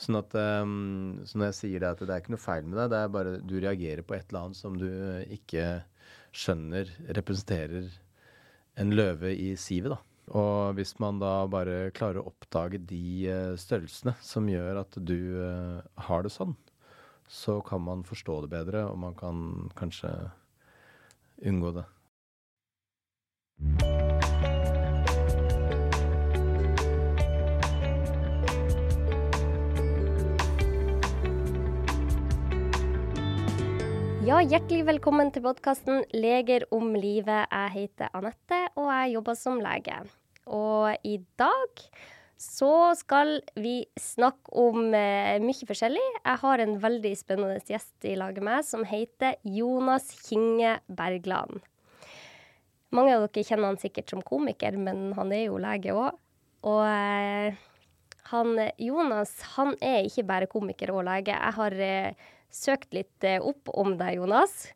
Sånn at um, så når jeg sier det at det er ikke noe feil med deg, det er bare du reagerer på et eller annet som du ikke skjønner representerer en løve i sivet, da. Og hvis man da bare klarer å oppdage de uh, størrelsene som gjør at du uh, har det sånn, så kan man forstå det bedre, og man kan kanskje unngå det. Ja, hjertelig velkommen til podkasten 'Leger om livet'. Jeg heter Anette, og jeg jobber som lege. Og i dag så skal vi snakke om eh, mye forskjellig. Jeg har en veldig spennende gjest i laget med som heter Jonas Kinge Bergland. Mange av dere kjenner han sikkert som komiker, men han er jo lege òg. Og eh, han, Jonas han er ikke bare komiker og lege. Jeg har eh, søkt litt eh, opp om deg, Jonas.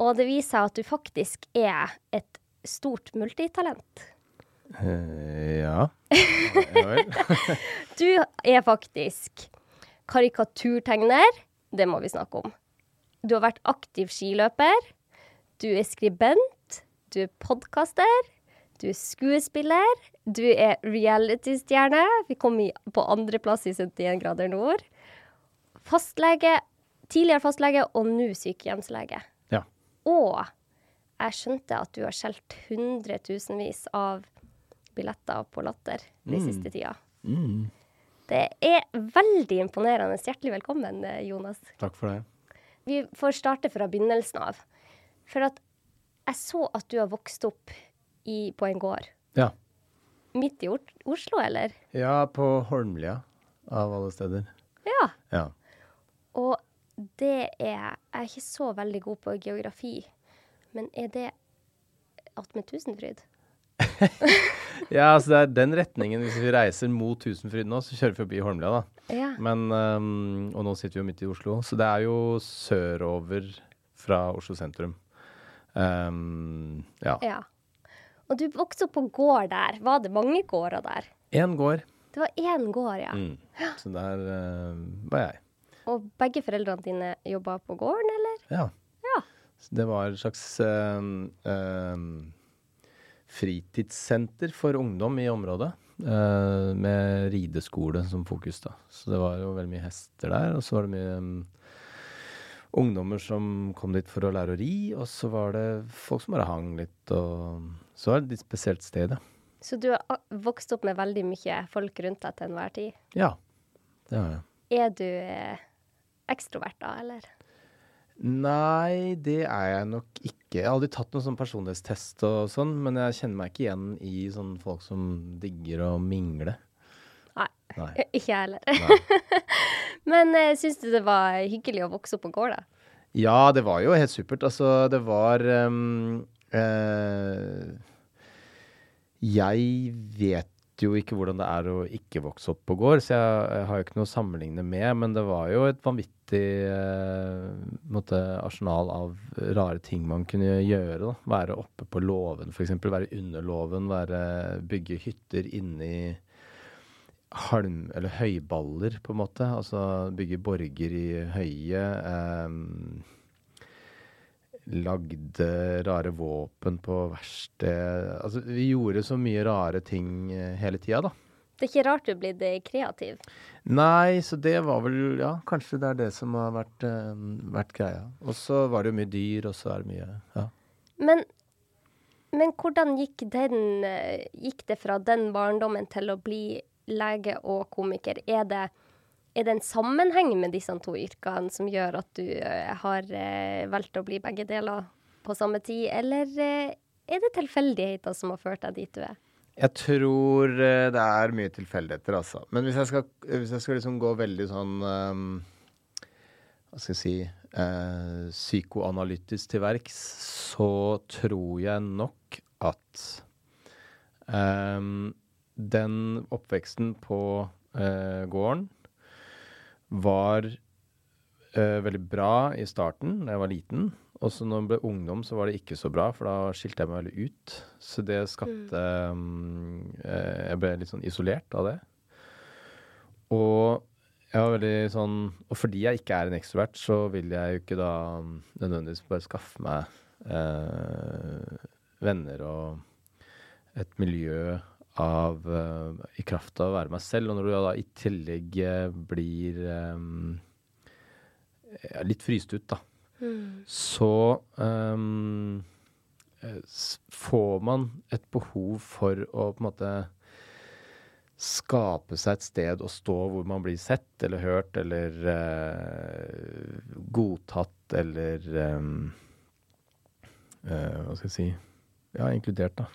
Og det viser seg at du faktisk er et stort multitalent. Uh, ja. Ja vel. Du er faktisk karikaturtegner. Det må vi snakke om. Du har vært aktiv skiløper. Du er skribent. Du er podkaster. Du er skuespiller. Du er reality-stjerne. Vi kom på andreplass i 71 grader nord. Fastlege. Tidligere fastlege, og nå sykehjemslege. Ja. Og jeg skjønte at du har solgt hundretusenvis av billetter på Latter de Mm. siste tida. Mm. Det er veldig imponerende. Hjertelig velkommen, Jonas. Takk for det. Vi får starte fra begynnelsen av. For at jeg så at du har vokst opp i, på en gård. Ja. Midt i Oslo, eller? Ja, på Holmlia, av alle steder. Ja. Ja. Og det er Jeg er ikke så veldig god på geografi, men er det attmed Tusenfryd? ja, altså det er den retningen. Hvis vi reiser mot Tusenfryd nå, så kjører vi forbi Holmlia, da. Ja. Men, um, og nå sitter vi jo midt i Oslo, så det er jo sørover fra Oslo sentrum. Um, ja. ja. Og du vokste opp på gård der. Var det mange gårder der? Én gård. Det var én gård, ja. Mm. Så der uh, var jeg. Og begge foreldrene dine jobba på gården, eller? Ja. Ja. Det var et slags øh, øh, fritidssenter for ungdom i området. øh, med rideskole som fokus, da. Så det var jo veldig mye hester der. Og så var det mye øhm, ungdommer som kom dit for å lære å ri. Og så var det folk som bare hang litt. Og så var det et litt spesielt sted, ja. Så du har vokst opp med veldig mye folk rundt deg til enhver tid. Ja, det har jeg. Er du eh, ekstrovert da, eller? Nei, det er jeg nok ikke. Jeg har aldri tatt noen sånn personlighetstest og sånn, men jeg kjenner meg ikke igjen i sånne folk som digger å mingle. Nei. Nei. Ikke jeg heller. Men uh, syns du det var hyggelig å vokse opp på gård, da? Ja, det var jo helt supert. Altså, det var um, uh, Jeg vet jo ikke hvordan det er å ikke vokse opp på gård, så jeg, jeg har jo ikke noe å sammenligne med, men det var jo et vanvittig eh, måte, arsenal av rare ting man kunne gjøre. Da. Være oppe på låven, f.eks. Være under låven, bygge hytter inni halm- eller høyballer, på en måte. Altså bygge borger i høyet. ehm, lagde rare våpen på verksted. Altså, vi gjorde så mye rare ting eh, hele tida, da. Det er ikke rart du er blitt eh, kreativ. Nei, så det var vel Ja, kanskje det er det som har vært, uh, vært greia. Og så var det jo mye dyr, og så er det mye Ja. Men, men hvordan gikk, den, gikk det fra den barndommen til å bli lege og komiker? Er det, er det en sammenheng med disse to yrkene som gjør at du eh, har eh, valgt å bli begge deler på samme tid, eller eh, er det tilfeldigheter som har ført deg dit du er? Jeg tror det er mye tilfeldigheter, altså. Men hvis jeg skal, hvis jeg skal liksom gå veldig sånn um, Hva skal jeg si uh, Psykoanalytisk til verks, så tror jeg nok at um, den oppveksten på uh, gården var uh, veldig bra i starten, da jeg var liten. Og så når jeg ble ungdom, så var det ikke så bra, for da skilte jeg meg veldig ut. Så det skapte um, uh, Jeg ble litt sånn isolert av det. Og Jeg var veldig sånn Og fordi jeg ikke er en ekstrovert, så vil jeg jo ikke da um, nødvendigvis bare skaffe meg uh, venner og et miljø av eh, i kraft av å være meg selv. Og når du da i tillegg eh, blir um, litt fryst ut, da, så um, får man et behov for å på en måte skape seg et sted å stå hvor man blir sett eller hørt eller uh, godtatt eller um, uh, Hva skal jeg si Ja, inkludert, da.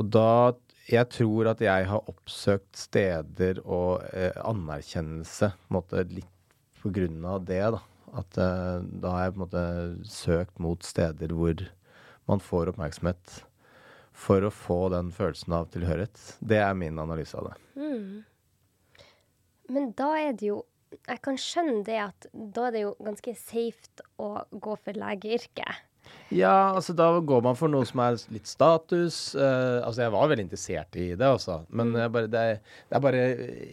Og da Jeg tror at jeg har oppsøkt steder og eh, anerkjennelse på en måte litt på grunn av det, da. At eh, da har jeg på en måte søkt mot steder hvor man får oppmerksomhet for å få den følelsen av tilhørighet. Det er min analyse av det. Men da er det jo Jeg kan skjønne det at da er det jo ganske safe å gå for legeyrket. Ja, altså da går man for noe som er litt status. Uh, altså jeg var veldig interessert i det, altså. Men jeg bare, det, er, det er bare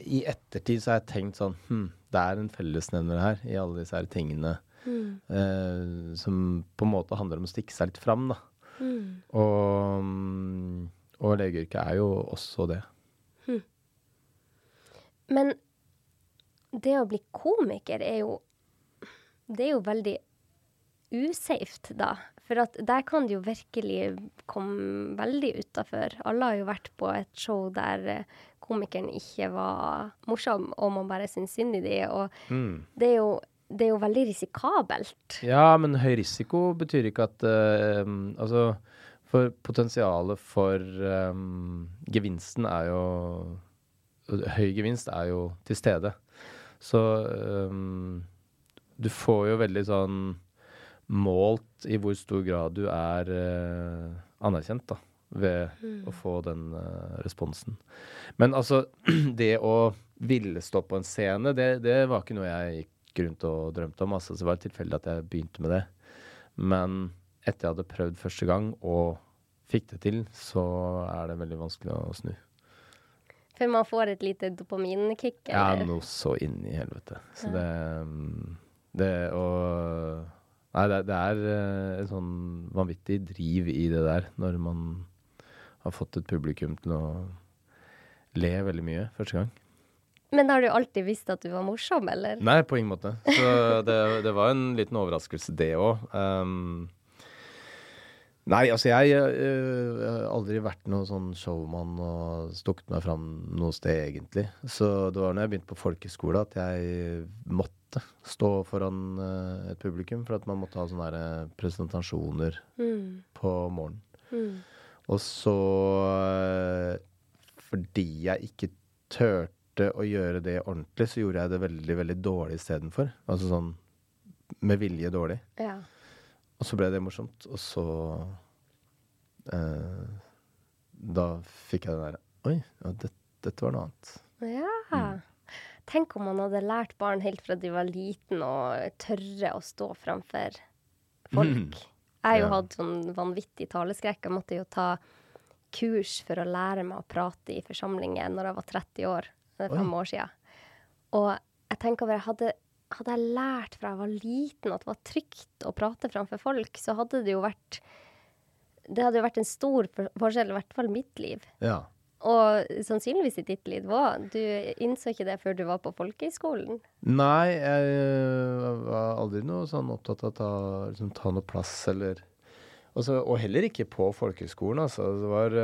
I ettertid så har jeg tenkt sånn hm, Det er en fellesnevner her i alle disse her tingene eh, som på en måte handler om å stikke seg litt fram, da. Og, mm, og legeyrket er jo også det. Men det å bli komiker er jo Det er jo veldig usafe, da. For at der kan det jo virkelig komme veldig utafor. Alle har jo vært på et show der eh, komikeren ikke var morsom, og man bare syns synd i dem. og det er jo det er jo veldig risikabelt. Ja, men høy risiko betyr ikke at uh, Altså, for potensialet for um, gevinsten er jo Høy gevinst er jo til stede. Så um, du får jo veldig sånn målt i hvor stor grad du er eh, anerkjent, da. Ved å få den eh, responsen. Men altså, det å ville stå på en scene, det, det var ikke noe jeg gikk rundt og drømte om. Altså, så det var tilfeldig at jeg begynte med det. Men etter jeg hadde prøvd første gang og fikk det til, så er det veldig vanskelig å snu. For man får et lite dopaminkick. Ja, noe så inn i helvete. Så det mm, Det å Nei, det, det er eh, et sånn vanvittig driv i det der, når man har fått et publikum til å le veldig mye første gang. Men har du alltid visst at du var morsom, eller? Nei, på ingen måte. Så det, det var en liten overraskelse, det òg. nei, altså jeg øh, har aldri vært noen sånn showman og stukket meg fram noe sted, egentlig. Så det var når jeg begynte på folkeskole at jeg måtte stå foran øh, et publikum, for at man måtte ha sånne øh, presentasjoner på morgenen. Og så øh, fordi jeg ikke turte å gjøre det ordentlig, så gjorde jeg det veldig, veldig dårlig istedenfor. Altså sånn med vilje dårlig. Ja. Og så ble det morsomt, og så eh, Da fikk jeg den der Oi, ja, det, dette var noe annet. Ja. Tenk om man hadde lært barn helt fra de var liten å tørre å stå framfor folk. Jeg har jo hatt sånn vanvittig taleskrekk. Jeg måtte jo ta kurs for å lære meg å prate i forsamlinger når jeg var 30 år. Det er fem år siden. Og jeg tenker over, hadde, hadde jeg lært fra jeg var liten at det var trygt å prate framfor folk, så hadde det jo vært Det hadde jo vært en stor forskjell, i hvert fall mitt liv. Ja. Og sannsynligvis i ditt liv òg. Du innså ikke det før du var på folkehøyskolen. Nei, jeg øh, var aldri noe sånn opptatt av å ta, liksom, ta noe plass eller Også, og heller ikke på folkehøyskolen, altså. Det var,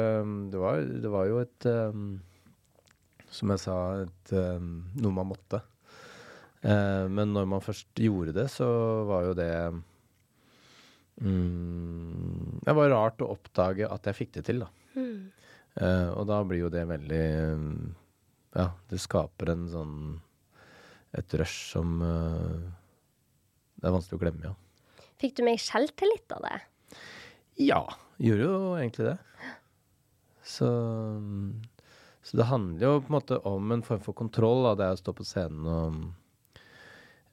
det var, det var jo et um, Som jeg sa, et, um, noe man måtte. Uh, men når man først gjorde det, så var jo det um, Det var rart å oppdage at jeg fikk det til, da. Eh, og da blir jo det veldig mm, Ja, det skaper en sånn Et rush som uh, Det er vanskelig å glemme, ja. Fikk du mer selvtillit av det? Ja, gjorde jo egentlig det. Så, så det handler jo på en måte om en form for kontroll Da. det er å stå på scenen og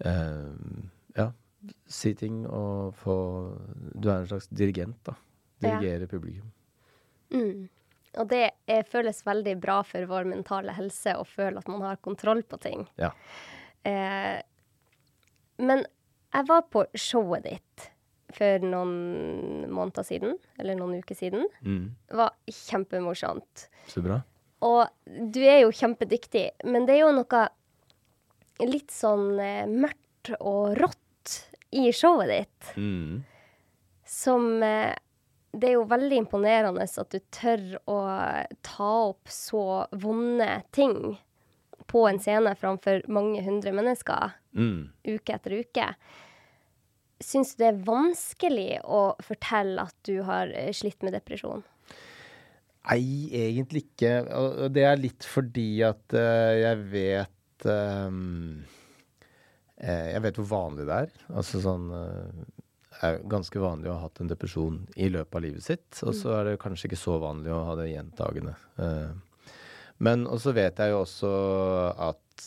eh, ja, si ting og få Du er en slags dirigent, da. Ja. Publikum. Mm. Og det er, føles veldig bra for vår mentale helse å føle at man har kontroll på ting. Ja. Eh, men jeg var på showet ditt for noen måneder siden, eller noen uker siden. Mm. Det var kjempemorsomt. Så bra. Og du er jo kjempedyktig, men det er jo noe litt sånn eh, mørkt og rått i showet ditt Mm. som eh, Det er jo veldig imponerende at du tør å ta opp så vonde ting på en scene framfor mange hundre mennesker Mm. uke etter uke. Syns du det er vanskelig å fortelle at du har eh, slitt med depresjon? Nei, egentlig ikke. Og det er litt fordi at eh, jeg vet um, eh, Jeg vet hvor vanlig det er. Altså sånn er ganske vanlig å ha hatt en depresjon i løpet av livet sitt. Og så er det kanskje ikke så vanlig å ha det gjentagende. Men men også vet jeg jo også at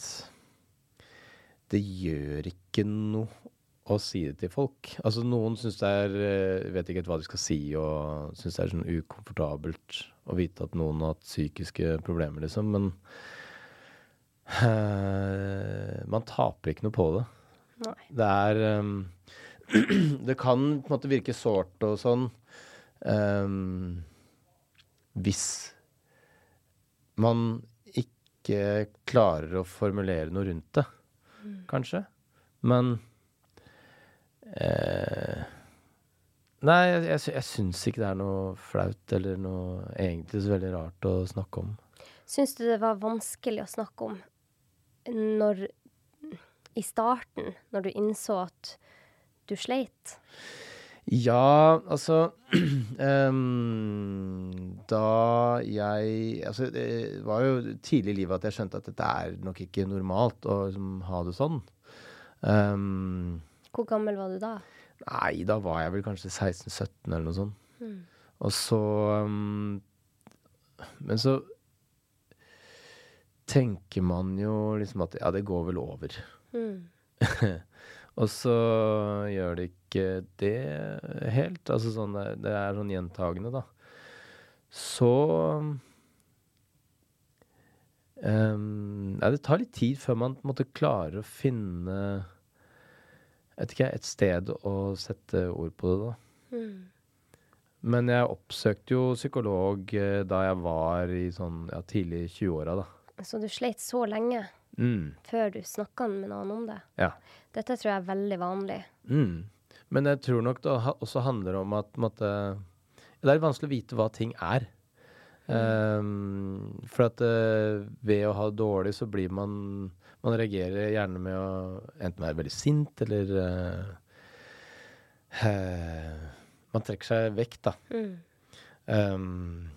det gjør ikke noe å si det til folk. Altså Noen syns det er eh, Vet ikke helt hva de skal si, og syns det er sånn ukomfortabelt å vite at noen har hatt psykiske problemer, liksom. Men uh, man taper ikke noe på det. Nei. Det er ehm, Det kan på en måte virke sårt og sånn um, hvis man ikke klarer å formulere noe rundt det, kanskje. Men eh, Nei, jeg, jeg, jeg syns ikke det er noe flaut eller noe egentlig så veldig rart å snakke om. Syns du det var vanskelig å snakke om når I starten, når du innså at du sleit? Ja, altså um, Da jeg Altså, det var jo tidlig i livet at jeg skjønte at dette er nok ikke normalt å liksom, ha det sånn. Um, Hvor gammel var du da? nei, da var jeg vel kanskje 16-17 eller noe sånt. Og så um, Men så tenker man jo liksom at ja, det går vel over. Mm. Og så gjør det ikke det helt. Altså sånn det, det er sånn gjentagende, da. Så um, Ja, det tar litt tid før man måtte klare å finne ikke, et sted å sette ord på det, da. Mm. Men jeg oppsøkte jo psykolog eh, da jeg var i sånn ja, tidlig 20-åra, da. Så du sleit så lenge Mm, før du snakker med noen om det? ja. Dette tror jeg er veldig vanlig. Mm. Men jeg tror nok det også handler om at måtte, Det er vanskelig å vite hva ting er. Um, for at uh, ved å ha det dårlig, så blir man Man reagerer gjerne med å enten være veldig sint eller uh, uh, Man trekker seg vekk, da. Mm. Um,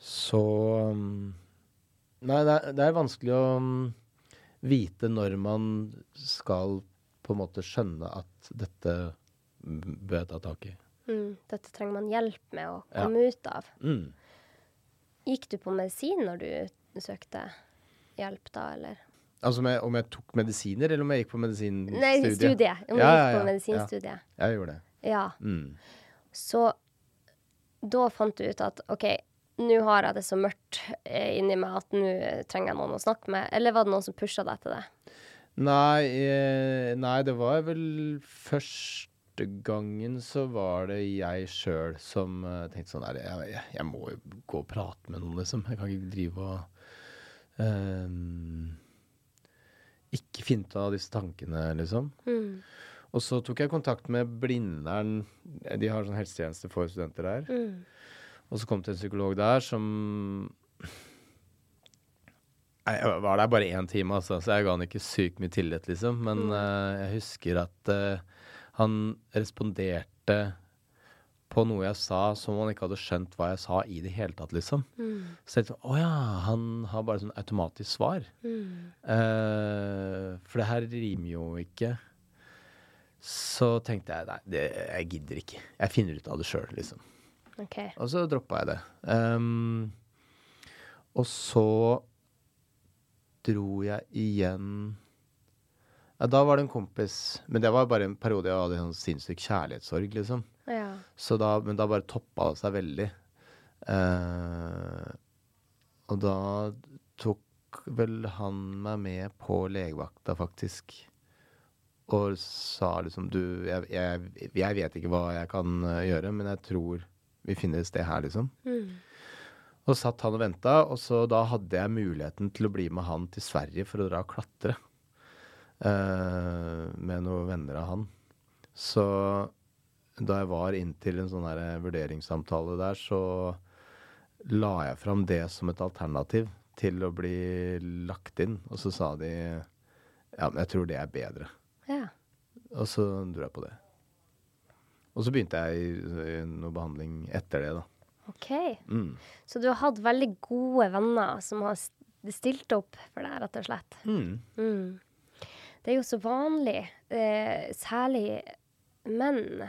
så um, Nei, det er, det er vanskelig å um, vite når man skal på en måte skjønne at dette mm, bør jeg ta tak i. Mm. Dette trenger man hjelp med å Ja. komme ut av. Mm. Gikk du på medisin når du søkte hjelp da, eller? Altså om jeg, om jeg tok medisiner, eller om jeg gikk på medisinstudiet? Nei, studiet. Om jeg Ja, gikk på ja. medisinstudiet. Jeg gjorde det. Ja. Mm. Så da fant du ut at OK, nå har jeg det så mørkt eh, inni meg at nå trenger jeg noen å snakke med. Eller var det noen som pusha deg til det? Nei, eh, nei, det var vel første gangen så var det jeg sjøl som eh, tenkte sånn der, jeg, jeg, jeg må jo gå og prate med noen, liksom. Jeg kan ikke drive og eh, Ikke finne ut av disse tankene, liksom. Mm. Og så tok jeg kontakt med Blindern. De har sånn helsetjeneste for studenter der. Mm. Og så kom det en psykolog der som Jeg var der bare én time, altså, så jeg ga han ikke sykt mye tillit, liksom. Men eh, jeg husker at uh, han responderte på noe jeg sa som han ikke hadde skjønt hva jeg sa i det hele tatt, liksom. Mm. Så jeg tenkte å ja, han har bare sånn automatisk svar. Mm. Uh, for det her rimer jo ikke. Så tenkte jeg nei, det, jeg gidder ikke. Jeg finner ut av det sjøl, liksom. OK. Og så droppa jeg det. Um, og så dro jeg igjen ja, Da var det en kompis Men det var bare en periode jeg hadde en sånn sinnssyk kjærlighetssorg, liksom. Ja. Så da, men da bare toppa det seg veldig. Uh, og da tok vel han meg med på legevakta, faktisk. Og sa liksom Du, jeg, jeg, jeg vet ikke hva jeg kan eh, gjøre, men jeg tror vi finner et sted her, liksom. Mm. Og satt han og venta, og så da hadde jeg muligheten til å bli med han til Sverige for å dra og klatre. Uh, med noen venner av han. Så da jeg var inntil en sånn her vurderingssamtale der, så la jeg fram det som et alternativ til å bli lagt inn. Og så sa de ja, men jeg tror det er bedre. Ja. Og så dro jeg på det. Og så begynte jeg i, noe behandling etter det, da. OK. Mm. Så du har hatt veldig gode venner som har stilt opp for deg, rett og slett. Mm. Mm. Det er jo så vanlig, eh, særlig menn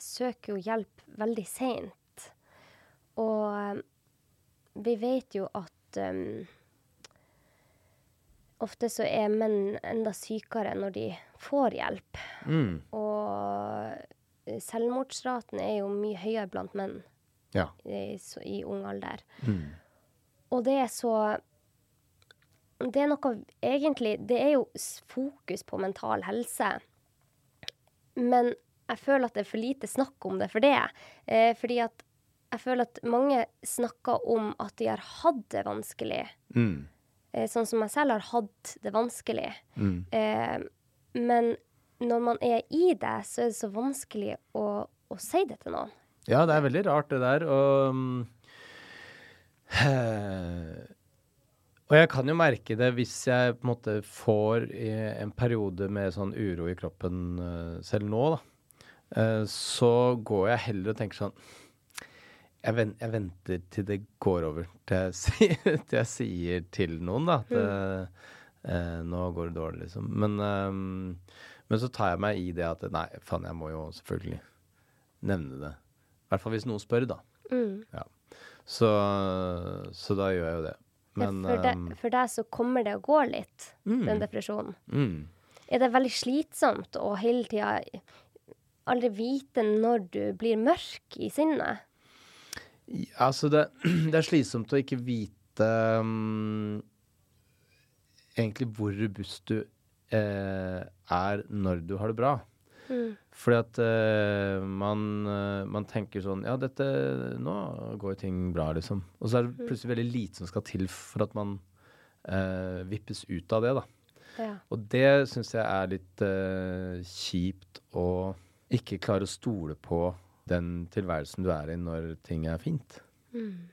søker jo hjelp veldig seint. Og eh, vi vet jo at um, ofte så er menn enda sykere når de får hjelp. Mm. Og selvmordsraten er jo mye høyere blant menn Ja. i, så, i ung alder. Mm. Og det er så Det er noe egentlig Det er jo fokus på mental helse. Men jeg føler at det er for lite snakk om det for det. Eh, fordi at jeg føler at mange snakker om at de har hatt det vanskelig. Mm. Eh, sånn som jeg selv har hatt det vanskelig. Mm. Eh, men når man er i det, så er det så vanskelig å, å si det til noen. Ja, det er veldig rart det der. Og, mm, og jeg kan jo merke det hvis jeg på en måte får en periode med sånn uro i kroppen eh, selv nå, da. eh, så går jeg heller og tenker sånn jeg, venter til det går over, til jeg, sier, til jeg sier til noen da, at mm. eh, nå går det dårlig, liksom. Men, eh, men så tar jeg meg i det at nei, faen, jeg må jo selvfølgelig nevne det. I hvert fall hvis noen spør, da. Mm. Ja. Så, så da gjør jeg jo det. Men for, deg, ehm, for deg så kommer det og går litt, Mm. den depresjonen. mm, Er det veldig slitsomt å hele tida aldri vite når du blir mørk i sinnet? ja, altså det, det er slitsomt å ikke vite um, egentlig hvor robust du eh, er når du har det bra. Mm. Fordi at eh, man, eh, man tenker sånn Ja, dette Nå går ting bra, liksom. Og så er det plutselig veldig lite som skal til for at man eh, vippes ut av det, da. Ja. Og det syns jeg er litt kjipt å ikke klare å stole på den tilværelsen du er i når ting er fint. Mm.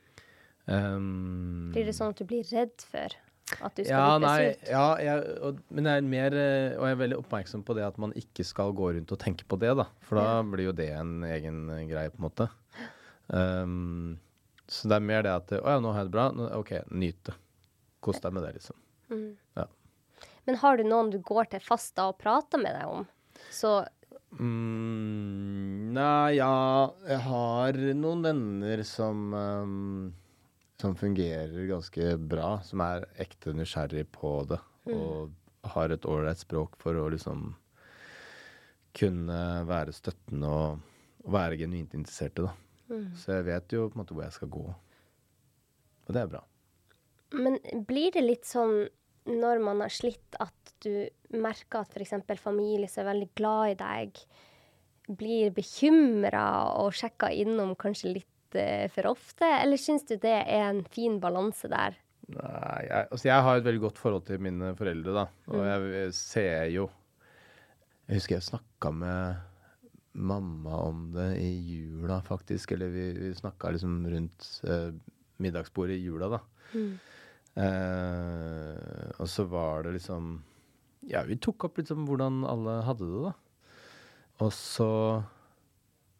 Um, Blir det sånn at du blir redd for at du skal ja, nei, ja, jeg, og, men jeg er mer eh, Og jeg er veldig oppmerksom på det at man ikke skal gå rundt og tenke på det, da. For da blir jo det en egen eh, greie, på en måte. Um, så det er mer det at Å ja, nå har jeg det bra. Nå, OK, nyt det. Kos deg med det, liksom. Mm. Ja. Men har du noen du går til fast da og prater med deg om? Så Mm, nei, ja Jeg har noen venner som um, Som fungerer ganske bra. Som er ekte nysgjerrig på det. Og har et ålreit språk for å liksom kunne være støttende og, og være genuint interessert i det. Mm. Så jeg vet jo på en måte hvor jeg skal gå. Og det er bra. Men blir det litt sånn når man har slitt, at du merker at f.eks. familie som er veldig glad i deg, blir bekymra og sjekka innom kanskje litt eh, for ofte? Eller syns du det er en fin balanse der? Nei, jeg, altså jeg har et veldig godt forhold til mine foreldre, da. Og Mm. jeg, jeg ser jo Jeg husker jeg snakka med mamma om det i jula, faktisk. Eller vi, vi snakka liksom rundt eh, middagsbordet i jula, da. Mm. Eh, og så var det liksom Ja, vi tok opp liksom hvordan alle hadde det, da. Og så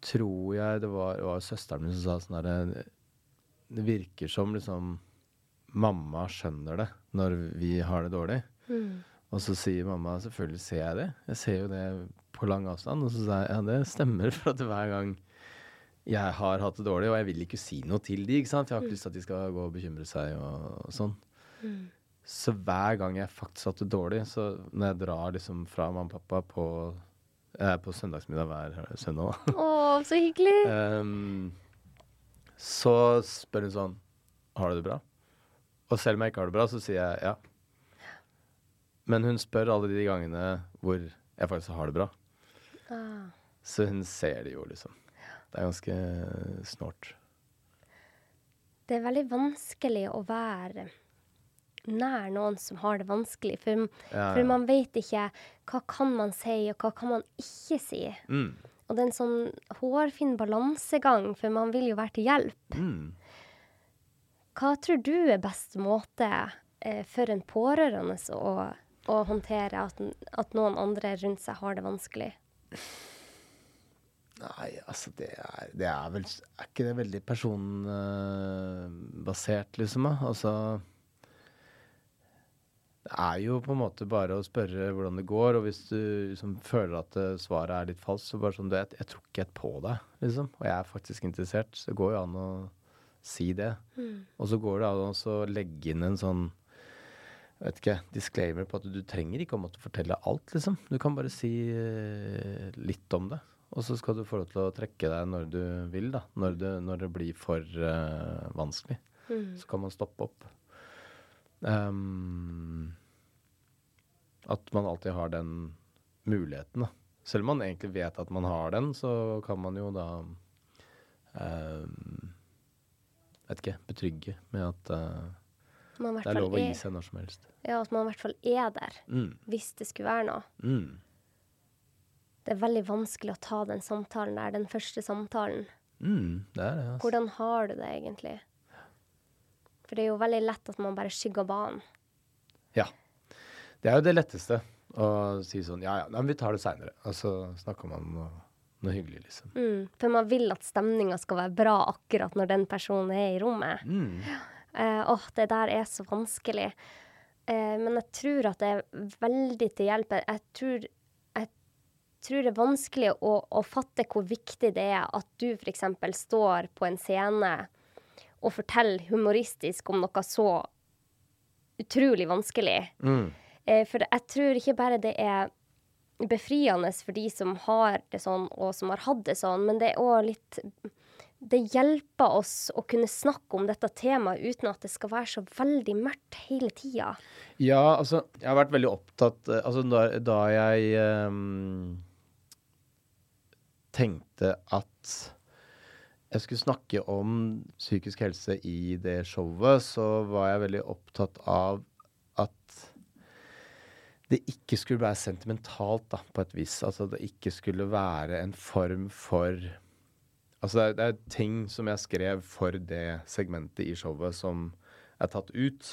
tror jeg det var, det var søsteren min som sa sånn herre Det virker som liksom mamma skjønner det når vi har det dårlig. Mm. Og så sier mamma selvfølgelig ser jeg det. Jeg ser jo det på lang avstand. Og så sa jeg ja, det stemmer, for at hver gang jeg har hatt det dårlig, og jeg vil ikke si noe til de, ikke sant. Jeg har ikke lyst til at de skal gå og bekymre seg og, og sånn. Mm. Så hver gang jeg faktisk har hatt det dårlig, så når jeg drar liksom fra mamma og pappa på på søndagsmiddag hver søndag, da. Å, så hyggelig! Um, så spør hun sånn Har du det bra? Og selv om jeg ikke har det bra, så sier jeg ja. Men hun spør alle de gangene hvor jeg faktisk har det bra. Ah. Så hun ser det jo, liksom. Det er ganske snålt. Det er veldig vanskelig å være nær noen som har det vanskelig. For, Ja, for man vet ikke hva kan man si, og hva kan man ikke si. Mm. Og det er en sånn hårfin balansegang, for man vil jo være til hjelp. Mm. Hva tror du er best måte eh, for en pårørende å, å håndtere at, at noen andre rundt seg har det vanskelig? Nei, altså det er, det er vel Er ikke det veldig personbasert, liksom? Altså Det er jo på en måte bare å spørre hvordan det går, og hvis du liksom føler at eh, svaret er litt falskt, så bare sånn du, jeg, jeg tror ikke helt på deg, liksom. Og jeg er faktisk interessert. Så det går jo an å si det. Og så går det an å legge inn en sånn vet ikke, disclaimer på at du trenger ikke å måtte fortelle alt, liksom. Du kan bare si eh, litt om det. Og så skal du få lov til å trekke deg når du vil, da. Når det, når det blir for uh, vanskelig. Så kan man stoppe opp. Ehm, at man alltid har den muligheten, da. Selv om man egentlig vet at man har den, så kan man jo da um, Vet ikke, betrygge med at uh, Man det er lov å gi seg når som helst. Ja, at man i hvert fall er der, Mm. hvis det skulle være noe. Mm. Det er veldig vanskelig å ta den samtalen der, den første samtalen. Mm, det det. Altså. Hvordan har du det egentlig? For det er jo veldig lett at man bare skygger banen. Ja. Det er jo det letteste å si sånn Ja, ja, nei, men vi tar det seinere. Og så snakker man om noe, noe hyggelig, liksom. Mm. For man vil at stemninga skal være bra akkurat når den personen er i rommet. Mm. Uh, åh, det der er så vanskelig. Uh, men jeg tror at det er veldig til hjelp. Jeg tror, tror det er vanskelig å, å fatte hvor viktig det er at du f.eks. står på en scene og fortelle humoristisk om noe så utrolig vanskelig. Mm. Eh, for jeg tror ikke bare det er befriende for de som har det sånn, og som har hatt det sånn, men det er òg litt Det hjelper oss å kunne snakke om dette temaet uten at det skal være så veldig mørkt hele tida. Ja, altså, jeg har vært veldig opptatt eh, Altså, da, da jeg um, tenkte at jeg skulle snakke om psykisk helse i det showet, så var jeg veldig opptatt av at det ikke skulle være sentimentalt, da, på et vis. Altså det ikke skulle være en form for Altså det er, det er ting som jeg skrev for det segmentet i showet som er tatt ut.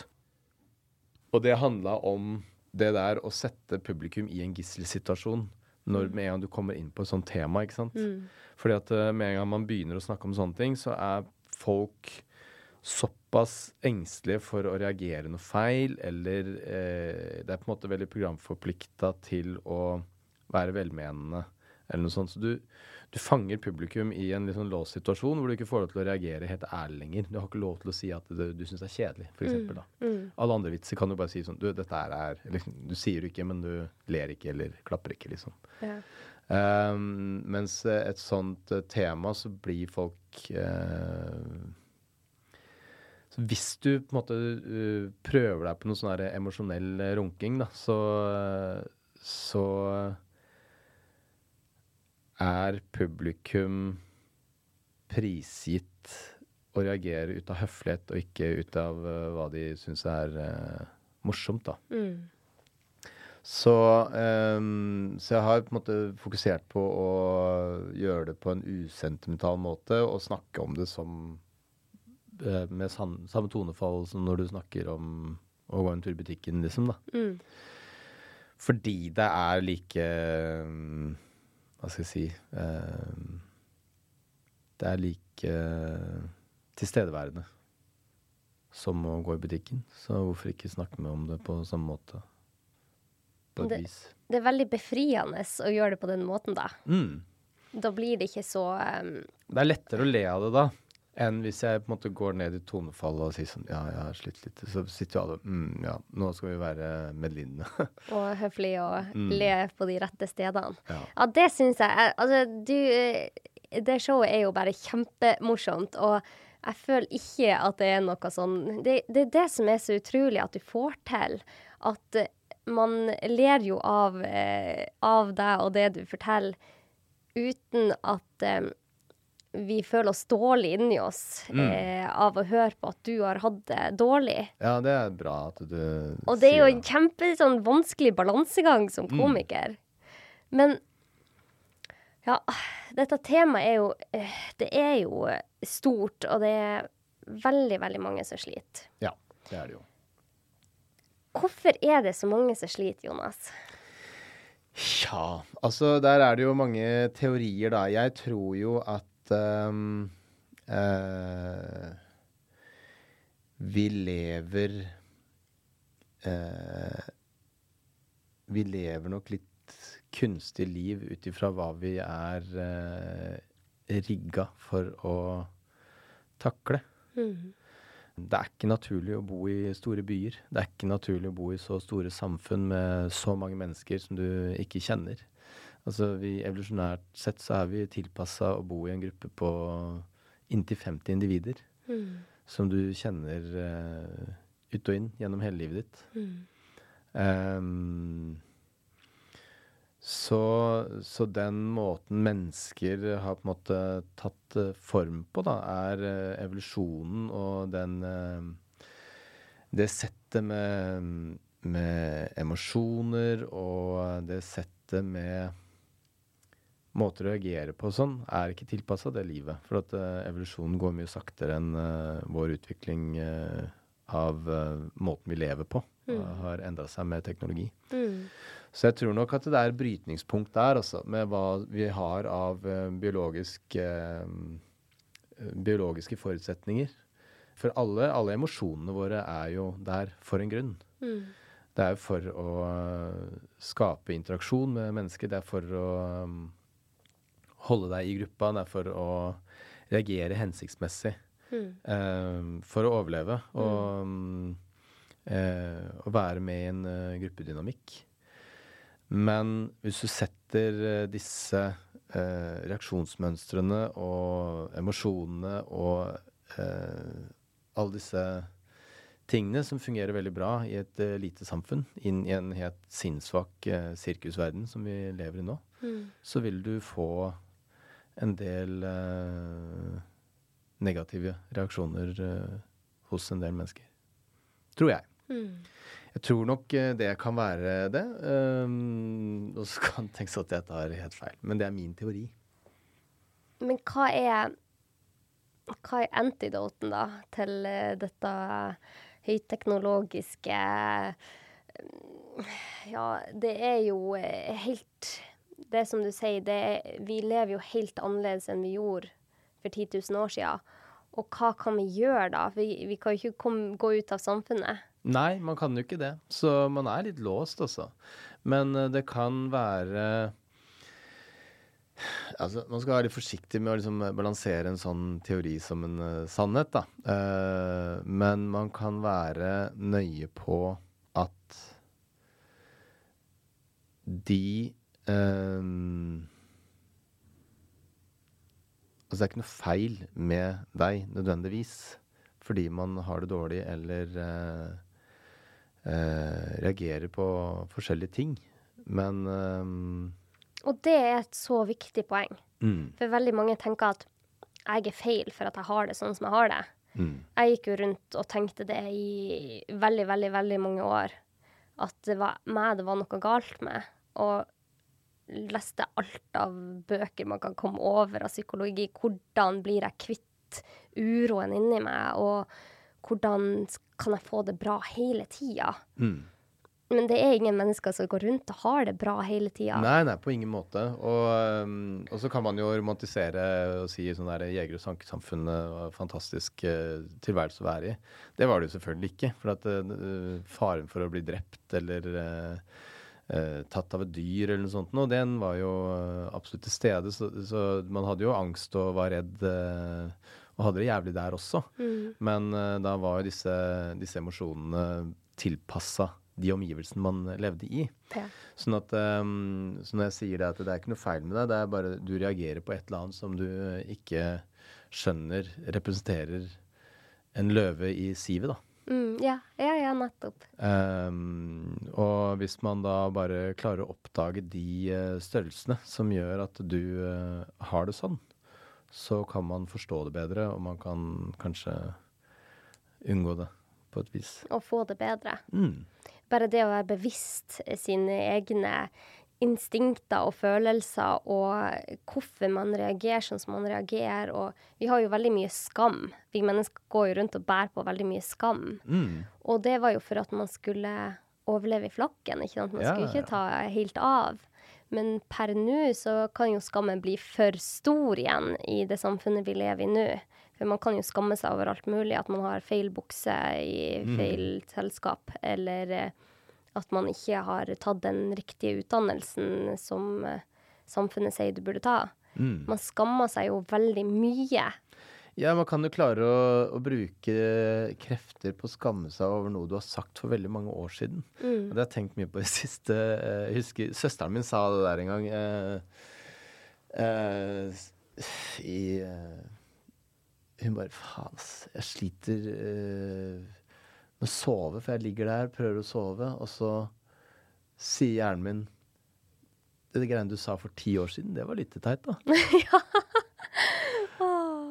Og det handla om det der å sette publikum i en gisselsituasjon når med en gang du kommer inn på et sånt tema, ikke sant. Fordi at eh, med en gang man begynner å snakke om sånne ting, så er folk såpass engstelige for å reagere noe feil, eller eh, det er på en måte veldig programforplikta til å være velmenende, eller noe sånt. Så du, du fanger publikum i en litt sånn låst situasjon hvor du ikke får lov til å reagere helt ærlig lenger. Du har ikke lov til å si at det, du syns det er kjedelig, for eksempel, da. Alle andre vitser kan du bare si sånn Du, dette er liksom, Du sier det ikke, men du ler ikke eller klapper ikke, liksom. Ja. Um, mens et sånt eh, tema, så blir folk uh, så Hvis du på en måte uh, prøver deg på noe sånn emosjonell runking, da, så, så er publikum prisgitt å reagere ut av høflighet og ikke ut av uh, hva de syns er uh, morsomt, da. Mm. Så, um, så jeg har på en måte fokusert på å gjøre det på en usentimental måte og snakke om det som eh, med san samme tonefall som når du snakker om å gå en tur i butikken, liksom, da. Mm. Fordi det er like ehm, Hva skal jeg si ehm, Det er like eh, tilstedeværende som å gå i butikken. Så hvorfor ikke snakke med om det på samme måte? På et Det- vis. Det er veldig befriende å gjøre det på den måten, da. Mm. Da blir det ikke så um, Det er lettere å le av det da, enn hvis jeg på en måte går ned i tonefallet og sier sånn Ja, jeg har slitt litt. Så sitter jo alle mm, Ja, nå skal vi være medlidende. og høflig og Mm. le på de rette stedene. ja. Ja, det syns jeg. Altså, du eh, Det showet er jo bare kjempemorsomt. Og jeg føler ikke at det er noe sånn Det, det er det som er så utrolig at du får til. At eh, man ler jo av, eh, av deg og det du forteller, uten at vi føler oss dårlig inni oss Mm. eh, av å høre på at du har hatt det dårlig. Ja, det er bra at du sier Og det er jo en kjempe sånn, vanskelig balansegang som Mm. komiker. Men ja, dette temaet er jo eh, Det er jo stort, og det er veldig, veldig mange som sliter. Ja, det er det jo. Hvorfor er det så mange som sliter, Jonas? Ja, altså der er det jo mange teorier, da. Jeg tror jo at ehm, uh, vi lever uh, Vi lever nok litt kunstig liv ut ifra hva vi er uh, rigga for å takle. Det er ikke naturlig å bo i store byer. Det er ikke naturlig å bo i så store samfunn med så mange mennesker som du ikke kjenner. Altså, vi, Evolusjonært sett så er vi tilpassa å bo i en gruppe på inntil 50 individer. Som du kjenner uh, ut og inn gjennom hele livet ditt. Ehm, så, så den måten mennesker har på en måte tatt eh, form på, da, er uh, evolusjonen og den uh, Det settet med, med emosjoner og det settet med måter å reagere på sånn, er ikke tilpassa det livet. For at uh, evolusjonen går mye saktere enn uh, vår utvikling uh, av måten vi lever på. Har endra seg med teknologi. Så jeg tror nok at det er brytningspunkt der, altså, med hva vi har av biologisk, biologiske forutsetninger. For alle, alle emosjonene våre er jo der for en grunn. Det er jo for å skape interaksjon med mennesker. Det er for å um, holde deg i gruppa. Det er for å reagere hensiktsmessig. eh, for å overleve. Og, um, eh, å være med i en uh, gruppedynamikk. Men hvis du setter uh, disse uh, reaksjonsmønstrene og emosjonene og alle disse tingene som fungerer veldig bra i et lite samfunn, inn i en helt sinnssvak sirkusverden som vi lever i nå, så vil du få en del eh, negative reaksjoner eh, hos en del mennesker. Tror jeg. Jeg tror nok eh, det kan være det. Um, og så kan det tenkes at jeg tar helt feil. Men det er min teori. Men hva er Hva er antidoten, da, til eh, dette høyteknologiske Ja, det er jo helt Det som du sier, er, vi lever jo helt annerledes enn vi gjorde for 10 000 år siden. Og hva kan vi gjøre da? Vi, vi kan jo ikke komme, gå ut av samfunnet. Nei, man kan jo ikke det. Så man er litt låst, altså. Men eh, det kan være Altså, Man skal være litt forsiktig med å liksom balansere en sånn teori som en uh, sannhet, da. Uh, men man kan være nøye på at de eh, Altså, det er ikke noe feil med deg nødvendigvis fordi man har det dårlig eller uh, uh, reagerer på forskjellige ting. Men um, Og det er et så viktig poeng. mm, For veldig mange tenker at jeg er feil for at jeg har det sånn som jeg har det. mm, Jeg gikk jo rundt og tenkte det i veldig, veldig, veldig mange år. At det var meg det var noe galt med. Og leste alt av bøker man kan komme over av psykologi. Hvordan blir jeg kvitt uroen inni meg, og hvordan kan jeg få det bra hele tida? mm. Men det er ingen mennesker som går rundt og har det bra hele tida. Nei, nei, på ingen måte. Og, um, og så kan man jo romantisere og si sånn der jeger- og sankesamfunnet var fantastisk uh, tilværelse å være i. Det var det jo selvfølgelig ikke. For at uh, faren for å bli drept eller uh, tatt av et dyr eller noe sånt, Og den var jo uh, absolutt til stede. Så, så man hadde jo angst og var redd. uh, og hadde det jævlig der også. Men uh, da var jo disse, disse emosjonene tilpassa de omgivelsene man levde i. Ja. Sånn at um, så når jeg sier det at det er ikke noe feil med deg, det er bare du reagerer på et eller annet som du ikke skjønner representerer en løve i sivet, da. Mm, ja, ja, ja, nettopp. Um, og hvis man da bare klarer å oppdage de uh, størrelsene som gjør at du uh, har det sånn, så kan man forstå det bedre, og man kan kanskje unngå det på et vis. Og få det bedre. Mm. Bare det å være bevisst sine egne instinkter og følelser, og hvorfor man reagerer sånn som man reagerer. Og vi har jo veldig mye skam. Vi mennesker går jo rundt og bærer på veldig mye skam. Mm. Og det var jo for at man skulle overleve i flokken. ikke sant? Man Ja, skulle ikke ta helt av. Men per nå så kan jo skammen bli for stor igjen i det samfunnet vi lever i nå. For man kan jo skamme seg over alt mulig. At man har feil bukse i Mm. feil selskap. Eller eh, at man ikke har tatt den riktige utdannelsen som eh, samfunnet sier du burde ta. Mm. Man skammer seg jo veldig mye. Ja, man kan jo klare å, å bruke krefter på å skamme seg over noe du har sagt for veldig mange år siden. Mm. Og det har jeg tenkt mye på i det siste. Eh, Jeg husker søsteren min sa det der en gang eh, eh, i eh, Hun bare Faen, ass. Jeg sliter eh, med å sove, for jeg ligger der, prøver å sove, og så sier hjernen min Det greiene du sa for ti år siden, det var litt teit, da.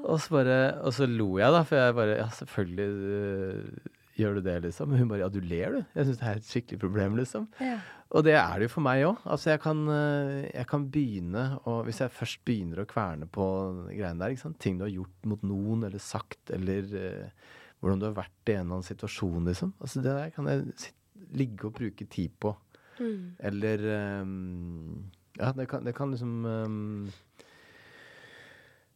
Og så bare, og så lo jeg, da, for jeg bare Ja, selvfølgelig øh, gjør du det, liksom. Men hun bare Ja, du ler, du. Jeg syns det er et skikkelig problem, liksom. Ja. Og det er det jo for meg òg. Altså, jeg kan, øh, jeg kan begynne å Hvis jeg først begynner å kverne på greiene der, ikke sant. Ting du har gjort mot noen, eller sagt, eller øh, hvordan du har vært i en eller annen situasjon, liksom. Altså, det der kan jeg sitte, ligge og bruke tid på. Mm. Eller um, Ja, det kan, det kan liksom um,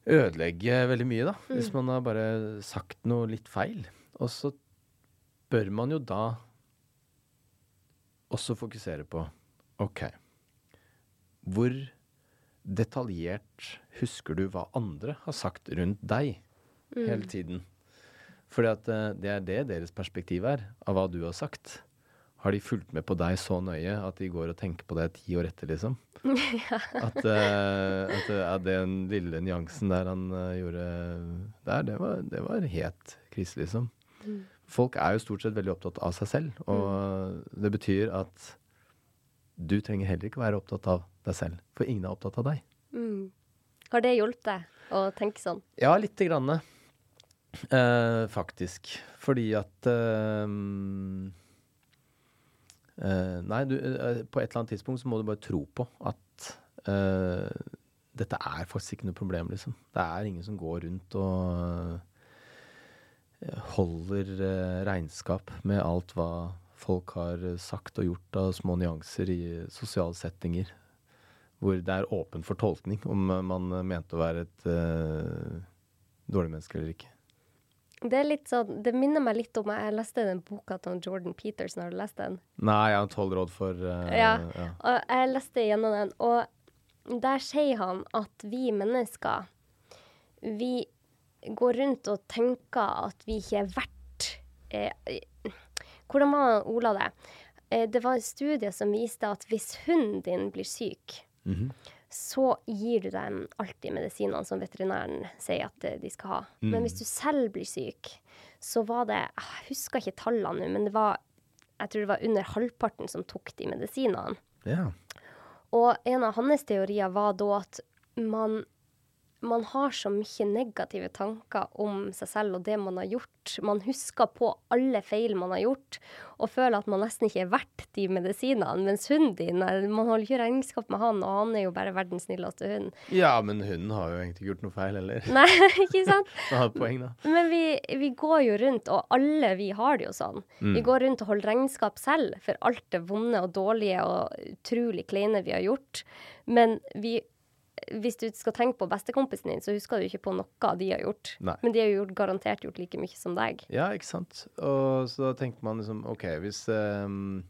ødelegge veldig mye, da. Hvis man har bare sagt noe litt feil. Og så bør man jo da også fokusere på OK. Hvor detaljert husker du hva andre har sagt rundt deg hele tiden? Fordi at eh, det er det deres perspektiv er, av hva du har sagt. Har de fulgt med på deg så nøye at de går og tenker på deg ti år etter, liksom? At, uh, at uh, ja, den lille nyansen der han uh, gjorde der, det var, det var helt krise, liksom. Folk er jo stort sett veldig opptatt av seg selv, og det betyr at du trenger heller ikke være opptatt av deg selv, for ingen er opptatt av deg. Mm. Har det hjulpet deg å tenke sånn? Ja, lite grann. Eh, faktisk. Fordi at eh, eh, Nei, du, eh, på et eller annet tidspunkt så må du bare tro på at eh, dette er faktisk ikke noe problem, liksom. Det er ingen som går rundt og holder regnskap med alt hva folk har sagt og gjort av små nyanser i sosiale settinger. Hvor det er åpen for tolkning om man mente å være et uh, dårlig menneske eller ikke. Det er litt sånn, det minner meg litt om Jeg leste den boka til Jordan Peterson. Har du lest den? Nei, jeg har tolv råd for uh, Ja. ja. Og jeg leste gjennom den, og der sier han at vi mennesker Vi går rundt og tenker at vi ikke er verdt eh, Hvordan var det Ola det? Eh, det var en studie som viste at hvis hunden din blir syk, Mhm. Så gir du dem alltid medisinene som veterinæren sier at eh, de skal ha. Men hvis du selv blir syk, så var det ah, Jeg husker ikke tallene nå, men det var jeg tror det var under halvparten som tok de medisinene. ja. Og en av hans teorier var da at man, man har så mye negative tanker om seg selv og det man har gjort. Man husker på alle feil man har gjort, og føler at man nesten ikke er verdt de medisinene. Mens hunden din, man holder ikke regnskap med han, og han er jo bare verdens snilleste hund. ja, men hunden har jo egentlig ikke gjort noe feil heller. Nei, ikke sant? Poeng. Men vi, vi går jo rundt, og alle vi har det jo sånn. Vi går rundt og holder regnskap selv for alt det vonde og dårlige og utrolig kleine vi har gjort. Men vi, hvis du skal tenke på bestekompisen din, så husker du ikke på noe de har gjort. Nei. Men de har jo gjort, garantert gjort like mye som deg. Ja, ikke sant. Og så da tenker man liksom OK, hvis um,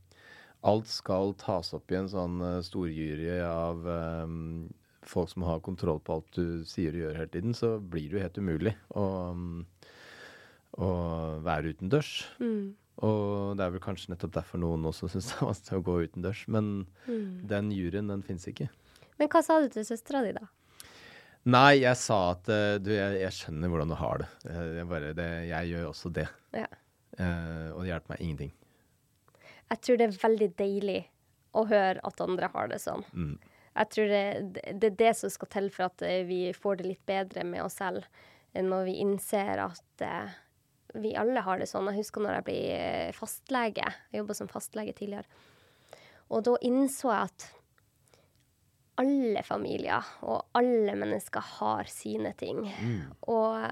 alt skal tas opp i en sånn uh, storjury av um, folk som har kontroll på alt du sier og gjør hele tiden, så blir det jo helt umulig å, um, å være utendørs. Mm. Og det er vel kanskje nettopp derfor noen også syns det er vanskelig å gå utendørs. Men den juryen, den fins ikke. Men hva sa du til søstera di, da? Nei, jeg sa at eh, du, jeg, jeg skjønner hvordan du har det. Jeg, jeg bare, det, jeg gjør også det. Ja. Uh, og det hjelper meg ingenting. Jeg tror det er veldig deilig å høre at andre har det sånn. Mm. Jeg tror det, det er det som skal til for at eh, vi får det litt bedre med oss selv, eh, når vi innser at uh, vi alle har det sånn. Jeg husker når jeg ble eh, fastlege. Jeg jobba som fastlege tidligere. Og da innså jeg at alle familier og alle mennesker har sine ting. Og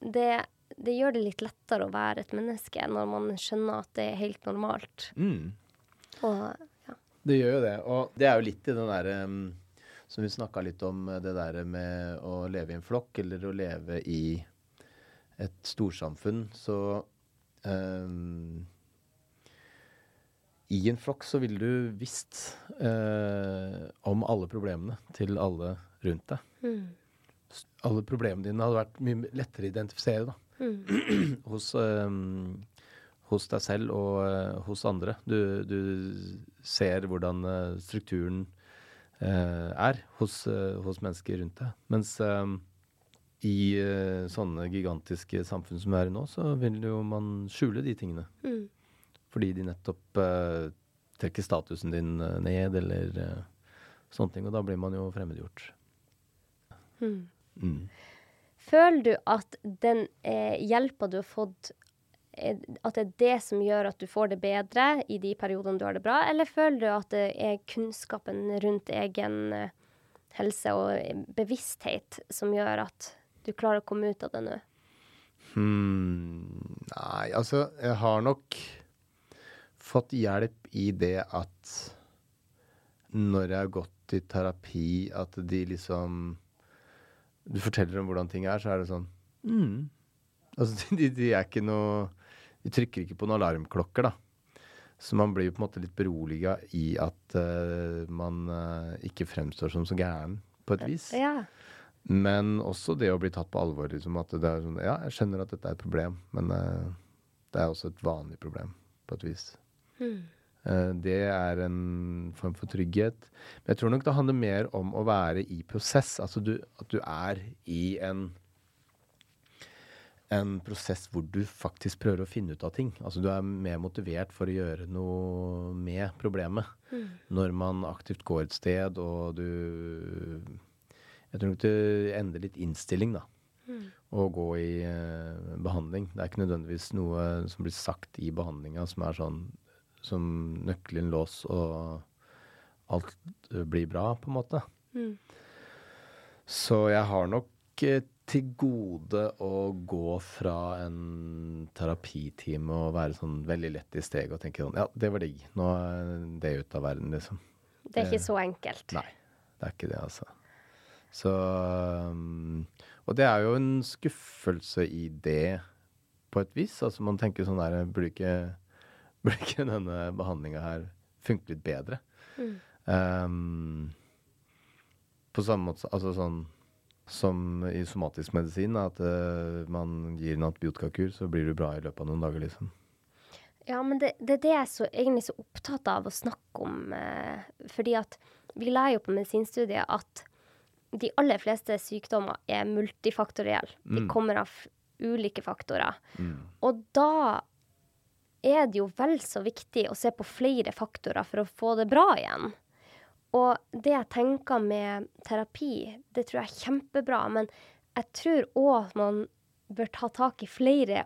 det, det gjør det litt lettere å være et menneske når man skjønner at det er helt normalt. Mm. Og ja. Det gjør jo det. Og det er jo litt i den derre um, som vi snakka litt om, eh, det der med å leve i en flokk, eller å leve i et storsamfunn, så um, I en flokk så ville du visst eh, om alle problemene til alle rundt deg. Mm. Alle problemene dine hadde vært mye lettere å identifisere da. Mm. hos, eh, hos deg selv og eh, hos andre. Du, du ser hvordan eh, strukturen eh, er hos, eh, hos mennesker rundt deg. Mens i sånne gigantiske samfunn som vi er i nå, så vil jo man skjule de tingene. Mm. Fordi de nettopp uh, trekker statusen din eh, ned, eller uh, sånne ting. Og da blir man jo fremmedgjort. Mm. Mm. Føler du at den eh, hjelpa du har fått, at det er det som gjør at du får det bedre i de periodene du har det bra, eller føler du at det er kunnskapen rundt egen helse og bevissthet som gjør at du klarer å komme ut av det nå? Hmm, nei, altså jeg har nok fått hjelp i det at når jeg har gått i terapi, at de liksom Du forteller om hvordan ting er, så er det sånn mm. Altså de, de er ikke noe De trykker ikke på noen alarmklokker, da. Så man blir jo på en måte litt beroliga i at uh, man uh, ikke fremstår som så gæren, på et vis. Ja. Men også det å bli tatt på alvor. Liksom, at det er sånn, ja, jeg skjønner at dette er et problem, men uh, det er også et vanlig problem, på et vis. Mm. Eh, det er en form for trygghet. Men jeg tror nok det handler mer om å være i prosess. Altså du, at du er i en en prosess hvor du faktisk prøver å finne ut av ting. Altså du er mer motivert for å gjøre noe med problemet. Når man aktivt går et sted og du Jeg tror nok det endrer litt innstilling, da. Å gå i eh, behandling. Det er ikke nødvendigvis noe som blir sagt i behandlinga som er sånn som nøkkelen lås og alt eh, blir bra, på en måte. Mm. Så jeg har nok eh, til gode å gå fra en terapitime og være sånn veldig lett i steget og tenke sånn Ja, det var digg. Nå er det ute av verden, liksom. Det er ikke så enkelt. Nei, det er ikke det, altså. Så Og det er jo en skuffelse i det, på et vis. Altså man tenker sånn der Burde ikke, burde ikke denne behandlinga her funke litt bedre? Um, på samme måte Altså sånn som i somatisk medisin, at uh, man gir en antibiotikakur, så blir du bra i løpet av noen dager, liksom. Ja, men det, det er det jeg er så, egentlig så opptatt av å snakke om. Eh, fordi at vi lærer jo på medisinstudiet at de aller fleste sykdommer er multifaktorielle. De Mm. kommer av ulike faktorer. Mm. Og da er det jo vel så viktig å se på flere faktorer for å få det bra igjen. Og det jeg tenker med terapi, det tror jeg er kjempebra, men jeg tror òg man bør ta tak i flere,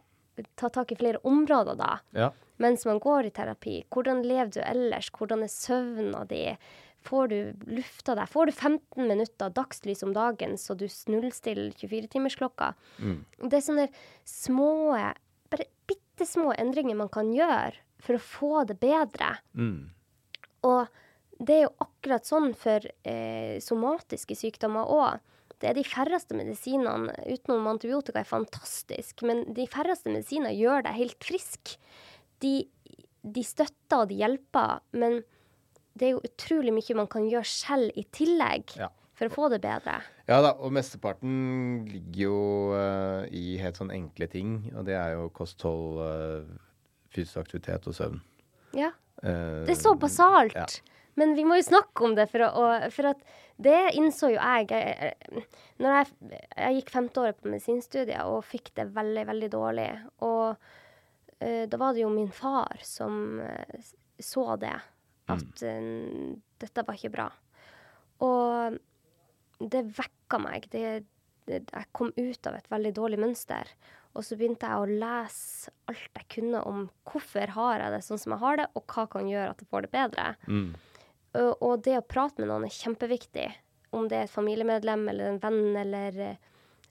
ta tak i flere områder da Ja. mens man går i terapi. Hvordan lever du ellers? Hvordan er søvna di? Får du lufta deg? Får du 15 minutter dagslys om dagen, så du snullstiller 24-timersklokka? Mm. Det er sånne små, bare bitte små endringer man kan gjøre for å få det bedre. Mm. Og det er jo akkurat sånn for eh, somatiske sykdommer òg. Det er de færreste medisinene, utenom antibiotika, er fantastisk, men de færreste medisiner gjør deg helt frisk. De, de støtter og de hjelper, men det er jo utrolig mye man kan gjøre selv i tillegg Ja. For å få det bedre. Ja da, og mesteparten ligger jo uh, i helt sånn enkle ting, og det er jo kosthold, uh, fysisk aktivitet og søvn. Ja. Uh, Det er så basalt. Ja. Men vi må jo snakke om det, for, å, for at det innså jo jeg jeg- Når jeg, jeg gikk femteåret på medisinstudiet og fikk det veldig, veldig dårlig. Og uh, da var det jo min far som eh, så det. At uh, dette var ikke bra. Og det vekka meg. Det, det, jeg kom ut av et veldig dårlig mønster. Og så begynte jeg å lese alt jeg kunne om hvorfor har jeg det sånn som jeg har det, og hva kan gjøre at jeg får det bedre. Mm. Og, og det å prate med noen er kjempeviktig. Om det er et familiemedlem eller en venn eller eh,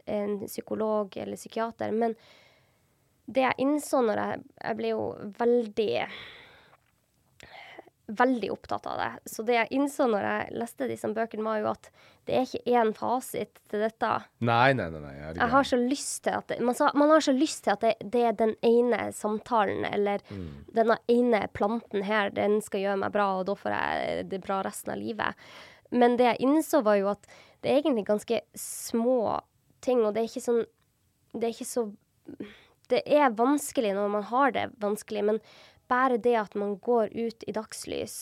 en psykolog eller psykiater. Men det jeg innså når jeg Jeg ble jo veldig Veldig opptatt av det. Så det jeg innså når jeg leste disse bøkene, var jo at det er ikke én fasit til dette. Nei, nei, nei. nei jeg Jeg har så lyst til at det, man, sa, man har så lyst til at det, det er den ene samtalen eller denne ene planten her, den skal gjøre meg bra, og da får jeg det bra resten av livet. Men det jeg innså, var jo at det er egentlig ganske små ting, og det er ikke sånn Det er ikke så Det er vanskelig når man har det vanskelig, men bare det at man går ut i dagslys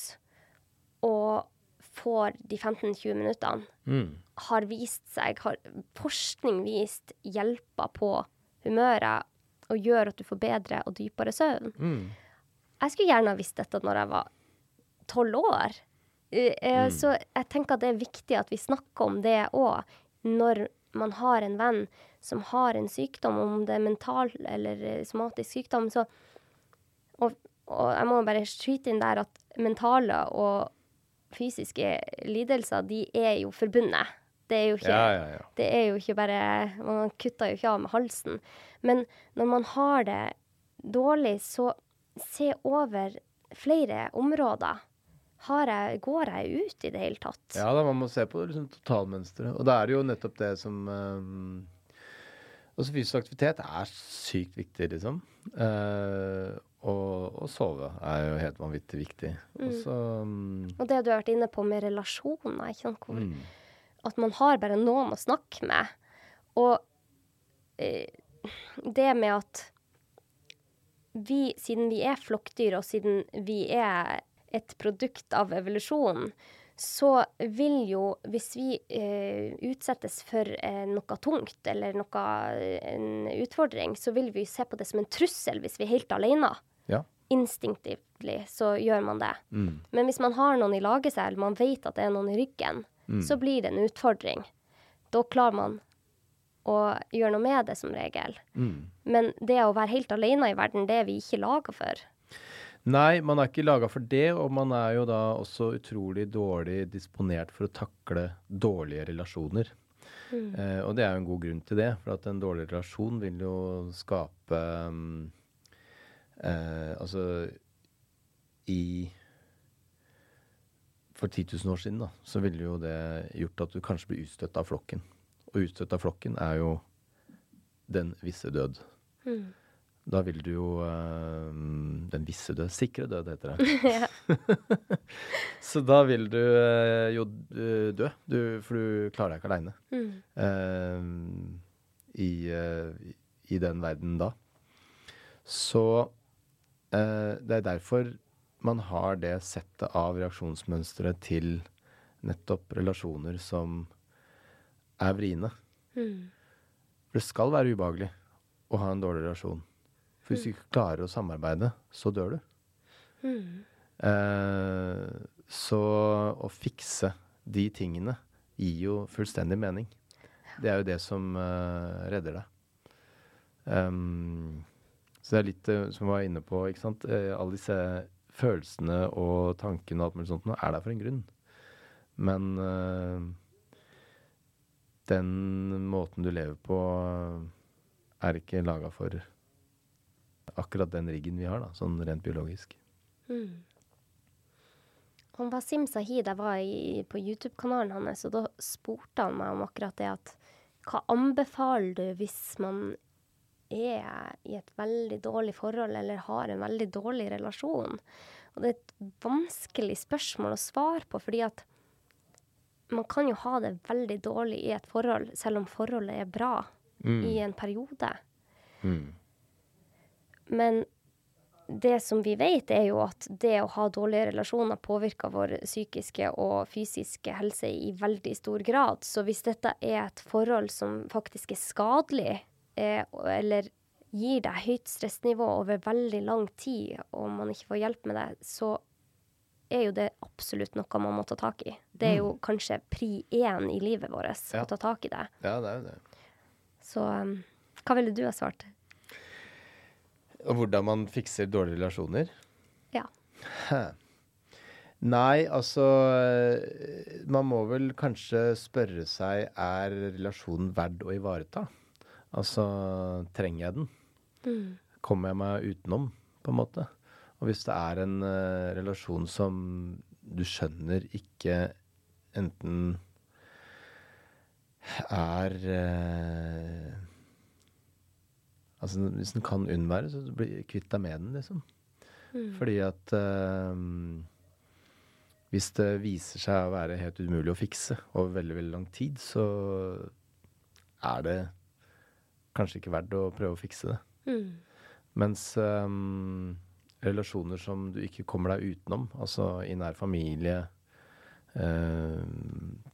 og får de 15-20 minuttene Mm. har vist seg, har forskning vist, hjelper på humøret og gjør at du får bedre og dypere søvn. Mm. Jeg skulle gjerne ha visst dette når jeg var tolv år. Eh, eh, Så jeg tenker at det er viktig at vi snakker om det òg, når man har en venn som har en sykdom, om det er mental eller eh, somatisk sykdom. Så, og, jeg må bare skyte inn der at mentale og fysiske lidelser, de er jo forbundet. Det er jo ikke Ja, ja, ja. det er jo ikke bare Man kutter jo ikke av med halsen. Men når man har det dårlig, så se over flere områder. Har jeg, går jeg ut i det hele tatt? Ja da, man må se på liksom, totalmønsteret. Og da er det jo nettopp det som um, Altså fysisk aktivitet er sykt viktig, liksom. Uh, og, og sove er jo helt vanvittig viktig. Og Også, um, Og det du har vært inne på med relasjoner, ikke sant? Hvor, mm, at man har bare noen å snakke med. Og uh, det med at vi, siden vi er flokkdyr, og siden vi er et produkt av evolusjonen, så vil jo, hvis vi eh, utsettes for eh, noe tungt eller noe, en utfordring, så vil vi se på det som en trussel hvis vi er helt alene. Ja. Instinktivt så gjør man det. Mm. Men hvis man har noen i laget seg, eller man vet at det er noen i ryggen, Mm. så blir det en utfordring. Da klarer man å gjøre noe med det, som regel. Mm. Men det å være helt alene i verden, det er vi ikke laga for. Nei, man er ikke laga for det, og man er jo da også utrolig dårlig disponert for å takle dårlige relasjoner. Eh, og det er jo en god grunn til det, for at en dårlig relasjon vil jo skape um, eh, Altså i For 10 000 år siden, da, så ville jo det gjort at du kanskje blir utstøtt av flokken. Og utstøtt av flokken er jo den visse død. Da vil du jo eh, Den visse død. Sikre død, heter det. Så da vil du eh, jo eh, dø, du, for du klarer deg ikke aleine mm. uh, i- i den verden da. Så uh, det er derfor man har det settet av reaksjonsmønstre til nettopp relasjoner som er vriene. For det skal være ubehagelig å ha en dårlig relasjon. For hvis du ikke klarer å samarbeide, så dør du. Eh, så å fikse de tingene gir jo fullstendig mening. Det er jo det som eh, redder deg. Um, så det er litt eh, som jeg var inne på, ikke sant. Eh, alle disse følelsene og tankene og alt mulig sånt nå er der for en grunn. Men den måten du lever på, er ikke laga for akkurat den riggen vi har, da, sånn rent biologisk. Han Wasim Sahid, jeg var i, på YouTube-kanalen hans, og da spurte han meg om akkurat det at hva anbefaler du hvis man er i et veldig dårlig forhold eller har en veldig dårlig relasjon? Og det er et vanskelig spørsmål å svare på, fordi at man kan jo ha det veldig dårlig i et forhold, selv om forholdet er bra i en periode. Mm. Men det som vi vet, er jo at det å ha dårlige relasjoner påvirker vår psykiske og fysiske helse i veldig stor grad. Så hvis dette er et forhold som faktisk er skadelig, eh, eller gir deg høyt stressnivå over veldig lang tid, og man ikke får hjelp med det, så er jo det absolutt noe man må ta tak i. Det er jo kanskje pri én i livet vårt Ja. å ta tak i det. Ja, det er jo det. Så um, hva ville du ha svart? Og hvordan man fikser dårlige relasjoner? Ja. Hæ. Nei, altså eh, Man må vel kanskje spørre seg er relasjonen verd å ivareta? Altså, trenger jeg den? Kommer jeg meg utenom, på en måte? Og hvis det er en uh, relasjon som du skjønner ikke enten er eh, Altså, hvis den kan unnvære, så bli kvitt deg med den, liksom. Fordi at eh, hvis det viser seg å være helt umulig å fikse over veldig, veldig lang tid, så er det kanskje ikke verdt å prøve å fikse det. Mm. Mens um, relasjoner som du ikke kommer deg utenom, altså i nær familie, uh,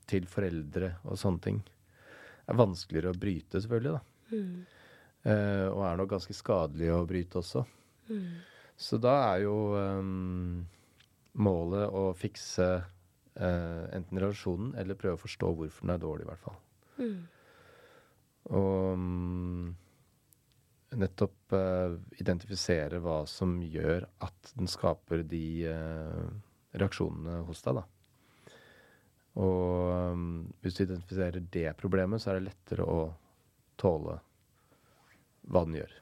til foreldre og sånne ting, er vanskeligere å bryte, selvfølgelig, da. Eh, og er nok ganske skadelig å bryte også. Så da er jo um, målet å fikse uh, enten relasjonen eller prøve å forstå hvorfor den er dårlig, i hvert fall. Og um, nettopp uh, identifisere hva som gjør at den skaper de reaksjonene hos deg, da. Og um, hvis du identifiserer det problemet, så er det lettere å tåle hva den gjør.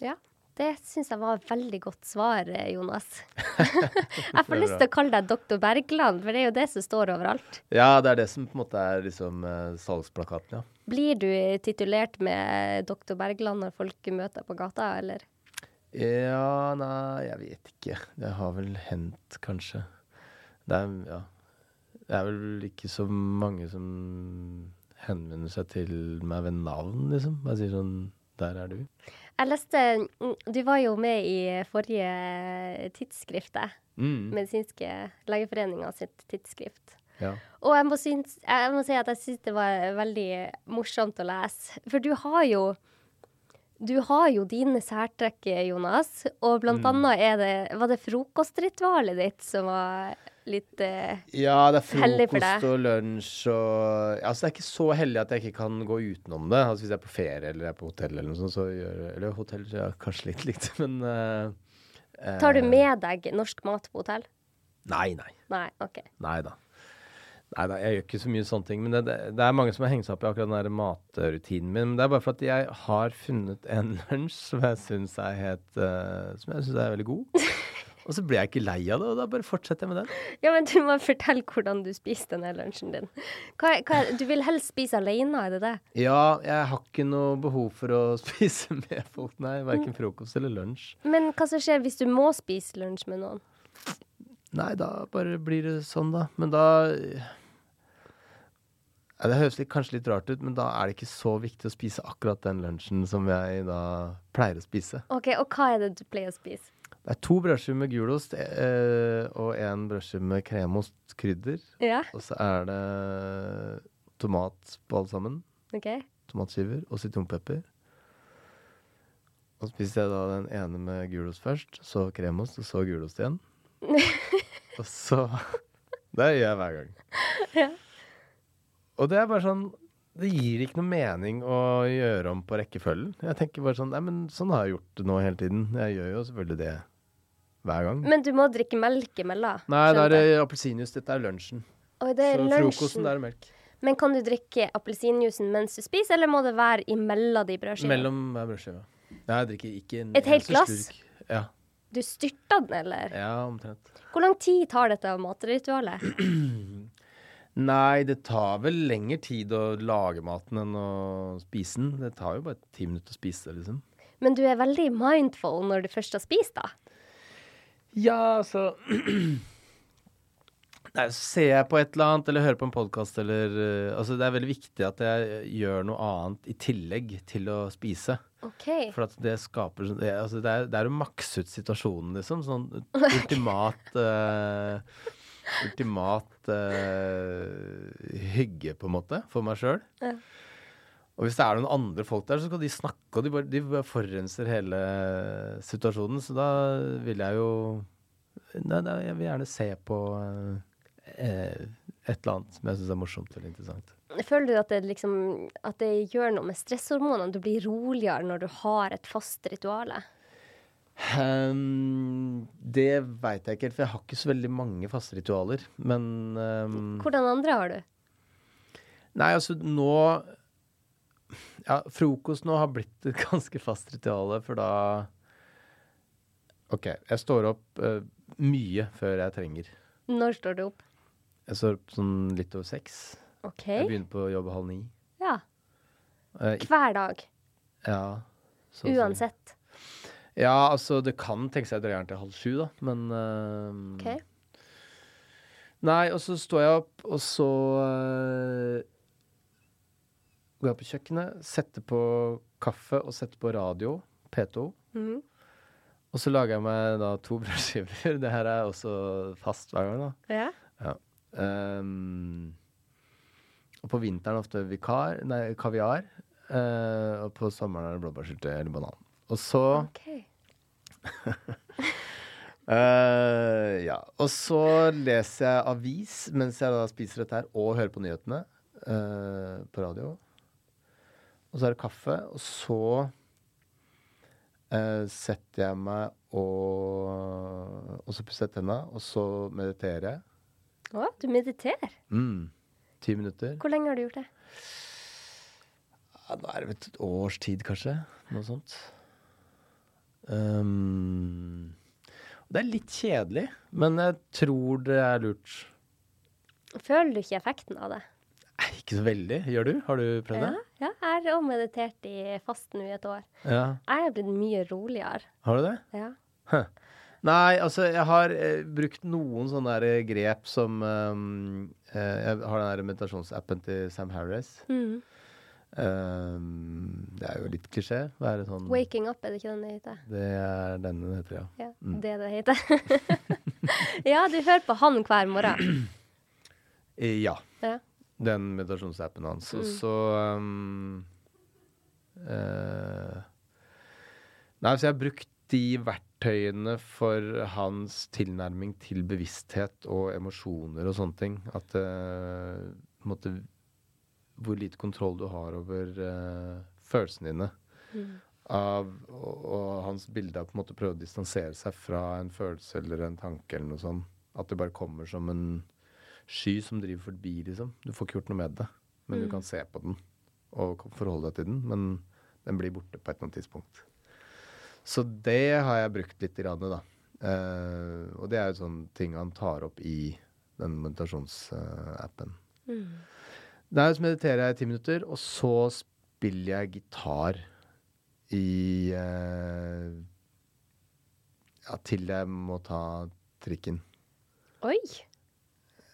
Ja. Det syns jeg var et veldig godt svar, eh, Jonas. jeg får lyst til å kalle deg doktor Bergland, for det er jo det som står overalt. Ja, det er det som på en måte er liksom eh, salgsplakaten, ja. Blir du titulert med doktor Bergland når folk møter deg på gata, eller? Ja, nei, jeg vet ikke. Det har vel hendt, kanskje. Det er, ja. Det er vel ikke så mange som henvender seg til meg ved navn, liksom. Jeg sier sånn Der er du. Jeg leste mm, Du var jo med i forrige tidsskriftet. Mm. Medisinske Legeforeninga sitt tidsskrift. Ja. Og jeg må, synes, jeg må si at jeg syns det var veldig morsomt å lese. For du har jo du har jo dine særtrekk, Jonas. Og blant annet er det Var det frokostritualet ditt som var litt uh, ja, det er frokost og lunsj og Altså, det er ikke så heldig at jeg ikke kan gå utenom det. Altså, hvis jeg er på ferie eller er på hotell eller noe sånt, så gjør Eller hotell ja, kanskje litt likt, men uh, Tar du eh, med deg norsk mat på hotell? Nei, nei. Nei, OK. Nei da. Nei da, jeg gjør ikke så mye sånne ting. Men det, det, det er mange som har hengt seg opp i akkurat den der matrutinen min. Men det er bare for at jeg har funnet en lunsj som jeg syns er helt uh, Som jeg syns er veldig god. Og så ble jeg ikke lei av det, og da bare fortsetter jeg med den. Ja, men du må fortelle hvordan du spiste denne lunsjen din. Hva, hva, du vil helst spise alene, er det det? Ja, jeg har ikke noe behov for å spise med folk, nei. Verken frokost eller lunsj. Men hva som skjer hvis du må spise lunsj med noen? Nei, da bare blir det sånn, da. Men da ja, Det høres litt, kanskje litt rart ut, men da er det ikke så viktig å spise akkurat den lunsjen som jeg da pleier å spise. Ok, Og hva er det du pleier å spise? Det er to brødskiver med gulost eh, og en brødskive med kremost krydder. Ja, Og så er det tomat på alt sammen. Okay. Tomatskiver og sitronpepper. Og så spiser jeg da den ene med gulost først, så kremost, og så gulost igjen. og så Det gjør jeg hver gang. Ja. Og det er bare sånn Det gir ikke noe mening å gjøre om på rekkefølgen. Jeg tenker bare sånn Nei, men sånn har jeg gjort det nå hele tiden. Jeg gjør jo selvfølgelig det hver gang. Men du må drikke melk imellom. Nei, det er skjønte appelsinjuice. Dette er lunsjen. Oi, det er Så frokosten, det er melk. Men kan du drikke appelsinjuicen mens du spiser, eller må det være imellom de brødskivene? Mellom hver brødskive. Nei, jeg drikker ikke en Et helt glass? Ja. Du styrter den, eller? ja, omtrent. Hvor lang tid tar dette matritualet? Nei, det tar vel lengre tid å lage maten enn å spise den. Det tar jo bare ti minutter å spise det, liksom. Men du er veldig mindful når du først har spist, da? Ja, altså Nei, så ser jeg på et eller annet, eller hører på en podkast, eller uh, Altså, det er veldig viktig at jeg gjør noe annet i tillegg til å spise. OK. For at det skaper sånn- det, altså, det, er, det er å makse ut situasjonen, liksom. Sånn ultimat uh, Ultimat uh, hygge, på en måte, for meg sjøl. Ja. Og hvis det er noen andre folk der, så skal de snakke, og de bare, de bare forurenser hele situasjonen. Så da vil jeg jo Nei, nei, jeg vil gjerne se på eh, et eller annet som jeg syns er morsomt eller interessant. Føler du at det, liksom, at det gjør noe med stresshormonene? Du blir roligere når du har et fast rituale? Ehm, det veit jeg ikke helt, for jeg har ikke så veldig mange faste ritualer. Men um, Hvordan andre har du? Nei, altså nå Ja, frokost nå har blitt et ganske fast ritual, for da OK, jeg står opp uh, mye før jeg trenger. Når står du opp? Jeg står opp sånn litt over seks. OK. Jeg begynner på jobb halv ni. Ja. Eh, Hver dag. ja, så si. Uansett. Ja, altså det kan tenke seg drøye gjerne til halv sju, da, men uh, OK. Nei, og så står jeg opp, og så uh, går jeg på kjøkkenet, setter på kaffe og setter på radio, P2. Mhm. Og så lager jeg meg da to brødskiver. Det her er også fast hver gang, da. Ja. Ehm, og på vinteren ofte vikar, nei, kaviar. Uh, og på sommeren er det blåbærsylte eller banan. Og så okay. uh, ja. Og så leser jeg avis mens jeg da spiser dette her, og hører på nyhetene uh, på radio. Og så er det kaffe, og så uh, setter jeg meg og Og så pusser jeg tenna, og så mediterer jeg. Å, du mediterer. Mm. Ti minutter. Hvor lenge har du gjort det? Ja, nå er det et års tid, kanskje. Noe sånt. Um, det er litt kjedelig, men jeg tror det er lurt. Føler du ikke effekten av det? Nei, ikke så veldig. Gjør du? Har du prøvd det? ja, jeg har meditert i fasten i et år. Ja. Jeg er blitt mye roligere. Har du det? Ja. Huh. Nei, altså jeg har eh, brukt noen sånne der grep som um, eh, Jeg har den der meditasjonsappen til Sam Harris. Mhm. Um, det er jo litt klisjé. Være sånn Waking up, er det ikke den det heter? Det er den den heter, ja. Ja, Mm. det det heter. ja, du hører på han hver morgen. Eh, Ja. Ja. Den meditasjonsappen hans. Og Mm. så um, uh, Nei, så jeg har brukt de verktøyene for hans tilnærming til bevissthet og emosjoner og sånne ting. At uh, på en måte Hvor lite kontroll du har over uh, følelsene dine. Mm. Av, og, og hans bilde av på en måte prøve å distansere seg fra en følelse eller en tanke eller noe sånt. At det bare kommer som en sky som driver forbi, liksom. Du får ikke gjort noe med det. Men du Mm. kan se på den og forholde deg til den. Men den blir borte på et eller annet tidspunkt. Så det har jeg brukt litt, grann, da. Uh, og det er jo sånn ting han tar opp i den meditasjonsappen. Mm. Der så mediterer jeg i ti minutter, og så spiller jeg gitar i eh, Ja, til jeg må ta trikken. Oi!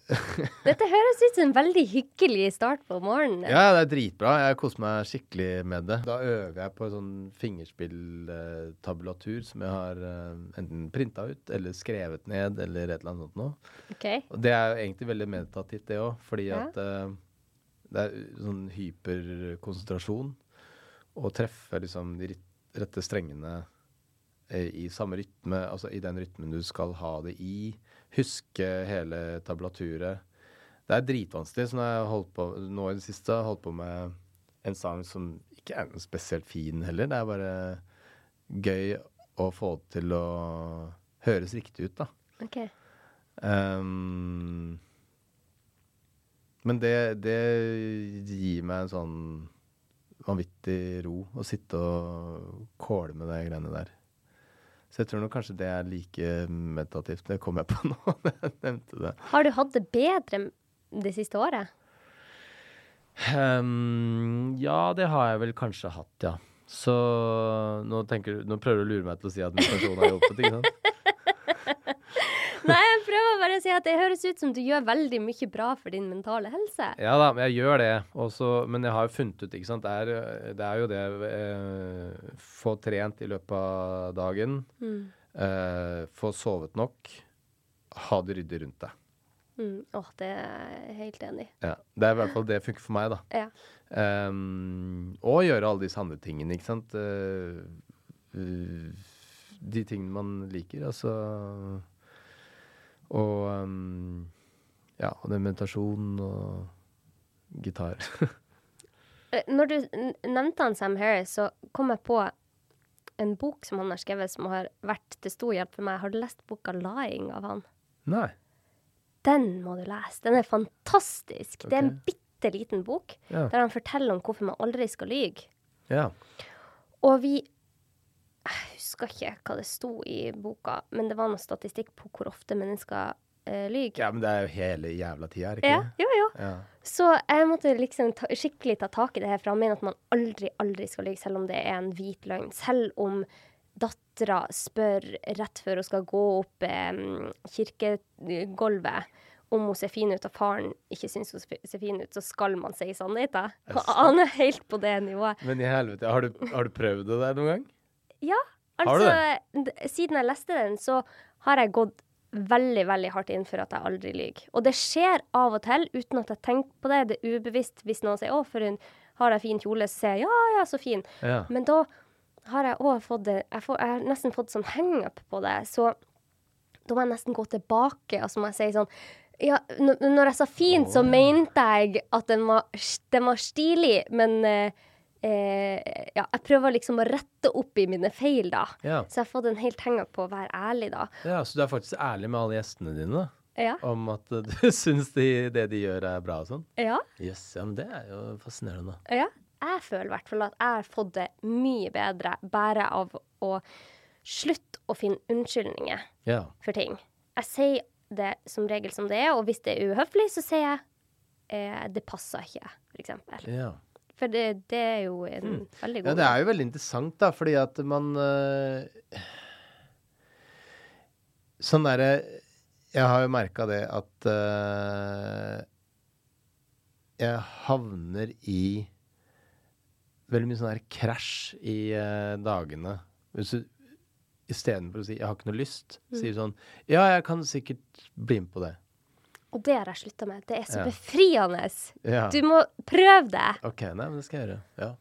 Dette høres ut som en veldig hyggelig start på morgenen. Ja, det er dritbra. Jeg koser meg skikkelig med det. Da øver jeg på en sånn fingerspilltabulatur som jeg har eh, enten printa ut eller skrevet ned eller et eller annet sånt noe. Okay. Og det er jo egentlig veldig meditativt, det òg, fordi Ja. at eh, det er sånn hyperkonsentrasjon. Å treffe liksom de rette strengene eh, i samme rytme, altså i den rytmen du skal ha det i. Huske hele tabulaturet. Det er dritvanskelig. Så nå jeg holdt på, nå i det siste har jeg holdt på med en sang som ikke er noe spesielt fin heller. Det er bare gøy å få det til å høres riktig ut, da. ok. Ehm, men det, det gir meg en sånn vanvittig ro å sitte og kåle med de greiene der. Så jeg tror nok kanskje det er like meditativt. Det kom jeg på nå da jeg nevnte det. Har du hatt det bedre det siste året? Um, ja, det har jeg vel kanskje hatt, ja. Så nå, tenker, nå prøver du å lure meg til å si at meditasjon har hjulpet, ikke sant? Nei, jeg prøver bare å si at det høres ut som du gjør veldig mye bra for din mentale helse. Ja da, jeg gjør det. Også, men jeg har jo funnet ut, ikke sant. Det er, det er jo det eh, Få trent i løpet av dagen. Mm. Eh, få sovet nok. Ha det ryddig rundt deg. Mm. Åh, det er jeg helt enig i. Ja, det er i hvert fall det funker for meg, da. Ja. Um, og gjøre alle disse andre tingene, ikke sant. Uh, uh, de tingene man liker, altså. Og um, ja, og det er meditasjon og gitar. Eh, Når du nevnte han Sam Harris, så kom jeg på en bok som han har skrevet som har vært til stor hjelp for meg. Har du lest boka 'Lying' av han? Nei. Den må du lese. Den er fantastisk. Det er en bitte liten bok Ja. der han forteller om hvorfor man aldri skal lyge. ja. Og vi Jeg husker ikke hva det sto i boka, men det var noe statistikk på hvor ofte mennesker uh, lyver. Ja, men det er jo hele jævla tida, er det Ja, ikke jo, jo. Ja. Så jeg måtte liksom ta, skikkelig ta tak i det her, for han mener at man aldri, aldri skal lyve, selv om det er en hvit løgn. Selv om dattera spør rett før hun skal gå opp eh, kirkegulvet om hun ser fin ut, og faren ikke syns hun ser fin ut, så skal man si sannheten. Det Han er helt på det nivået. Men i helvete, har du, har du prøvd det der noen gang? Ja, altså Siden jeg leste den, så har jeg gått veldig, veldig hardt inn for at jeg aldri lyver. Og det skjer av og til uten at jeg tenker på det. Det er ubevisst hvis noen sier 'Å, for hun har ei fin kjole', så sier jeg 'ja, ja, så fin'. Ja. Men da har jeg òg fått det jeg, får, jeg har nesten fått sånn hangup på det. Så da må jeg nesten gå tilbake og så må jeg si sånn ja, når jeg sa fint, så mente jeg at den var, den var stilig, men eh, eh, ja, jeg prøver liksom å rette opp i mine feil, da. Ja. Så jeg har fått en helt hang-up på å være ærlig, da. ja, så du er faktisk ærlig med alle gjestene dine, da? Ja. Om at uh, du syns de, det de gjør, er bra og sånn? Ja. Yes, ja, men det er jo fascinerende. ja. Jeg føler i hvert fall at jeg har fått det mye bedre bare av å slutte å finne unnskyldninger Ja. for ting. Jeg sier det som regel som det er, og hvis det er uhøflig, så sier jeg eh, det passer ikke, for eksempel. ja. For det, det er jo en veldig god Ja, det er jo veldig interessant, da, fordi at man uh, Sånn derre Jeg har jo merka det at uh, jeg havner i veldig mye sånn her krasj i uh, dagene. Hvis du istedenfor å si 'jeg har ikke noe lyst', sier du sånn 'ja, jeg kan sikkert bli med på det'. Og det har jeg slutta med. Det er så Ja. befriende. Ja. Du må prøve det. Ok, nei, men det skal jeg gjøre. Ja.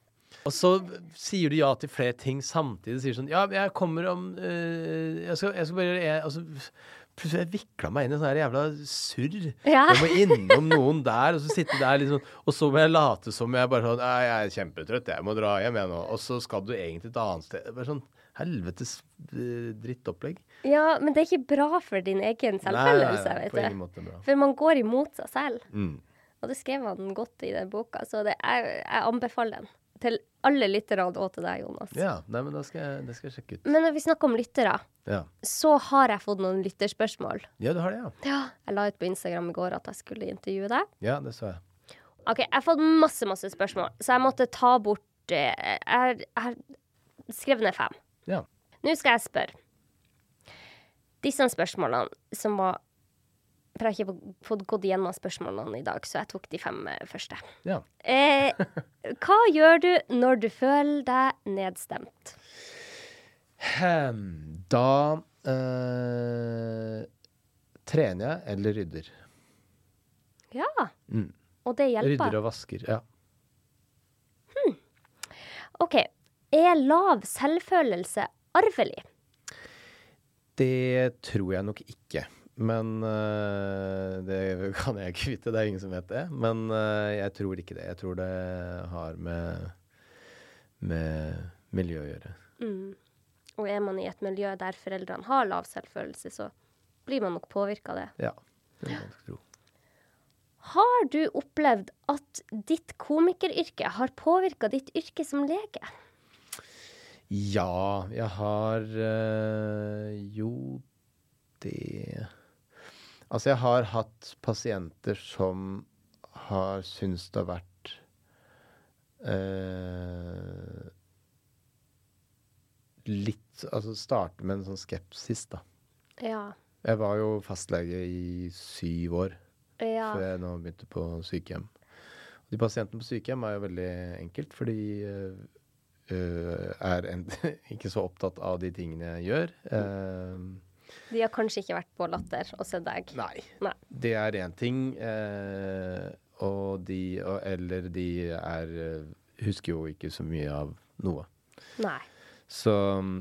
Og så sier du ja til flere ting samtidig. Sier sånn Ja, jeg kommer om uh, jeg, skal, jeg skal bare en altså, Plutselig jeg vikla meg inn i sånn her jævla surr. Ja. Jeg må innom noen der, og så sitte der liksom Og så må jeg late som jeg bare sånn Jeg er kjempetrøtt, jeg må dra hjem, jeg nå. Og så skal du egentlig et annet sted. Bare sånn helvetes øh, drittopplegg. Ja, men det er ikke bra for din egen selvfølelse, nei, på vet du. For man går imot seg selv. Mm. Og det skrev han godt i den boka, så det, jeg, jeg anbefaler den. Til alle lytterne og til deg, Jonas. Ja, nei, men da skal jeg, det skal jeg sjekke ut. Men når vi snakker om lyttere, Ja. så har jeg fått noen lytterspørsmål. ja, du har det, ja. Ja. Jeg la ut på Instagram i går at jeg skulle intervjue deg. Ja, det så jeg. OK, jeg har fått masse, masse spørsmål, så jeg måtte ta bort eh, Jeg jeg har skrevet ned fem. Ja. Nå skal jeg spørre. Disse spørsmålene som var For jeg har ikke fått- gått igjennom spørsmålene i dag, så jeg tok de fem eh, første. ja. Eh, hva gjør du når du føler deg nedstemt? Da eh, trener jeg eller rydder. Ja, Mm. og det hjelper. Rydder og vasker. Ja. OK. Er lav selvfølelse arvelig? Det tror jeg nok ikke. Men eh, det kan jeg ikke vite. Det er ingen som vet det. Men eh, jeg tror ikke det. Jeg tror det har med, med miljø å gjøre. Mm. Og er man i et miljø der foreldrene har lav selvfølelse, så blir man nok påvirka av det. Ja. Det kan jeg nok tro. Har du opplevd at ditt komikeryrke har påvirka ditt yrke som lege? Ja, jeg har øh, jo det Altså, jeg har hatt pasienter som har syntes det har vært øh, Litt Altså starte med en sånn skepsis, da. Ja. Jeg var jo fastlege i syv år Ja. før jeg nå begynte på sykehjem. De pasientene på sykehjem er jo veldig enkelt, fordi øh, er en, ikke så opptatt av de tingene jeg gjør. Eh, De har kanskje ikke vært på Latter og sett deg. nei. Nei. Det er én ting. Eh, og de og, Eller de er Husker jo ikke så mye av noe. Nei. Så,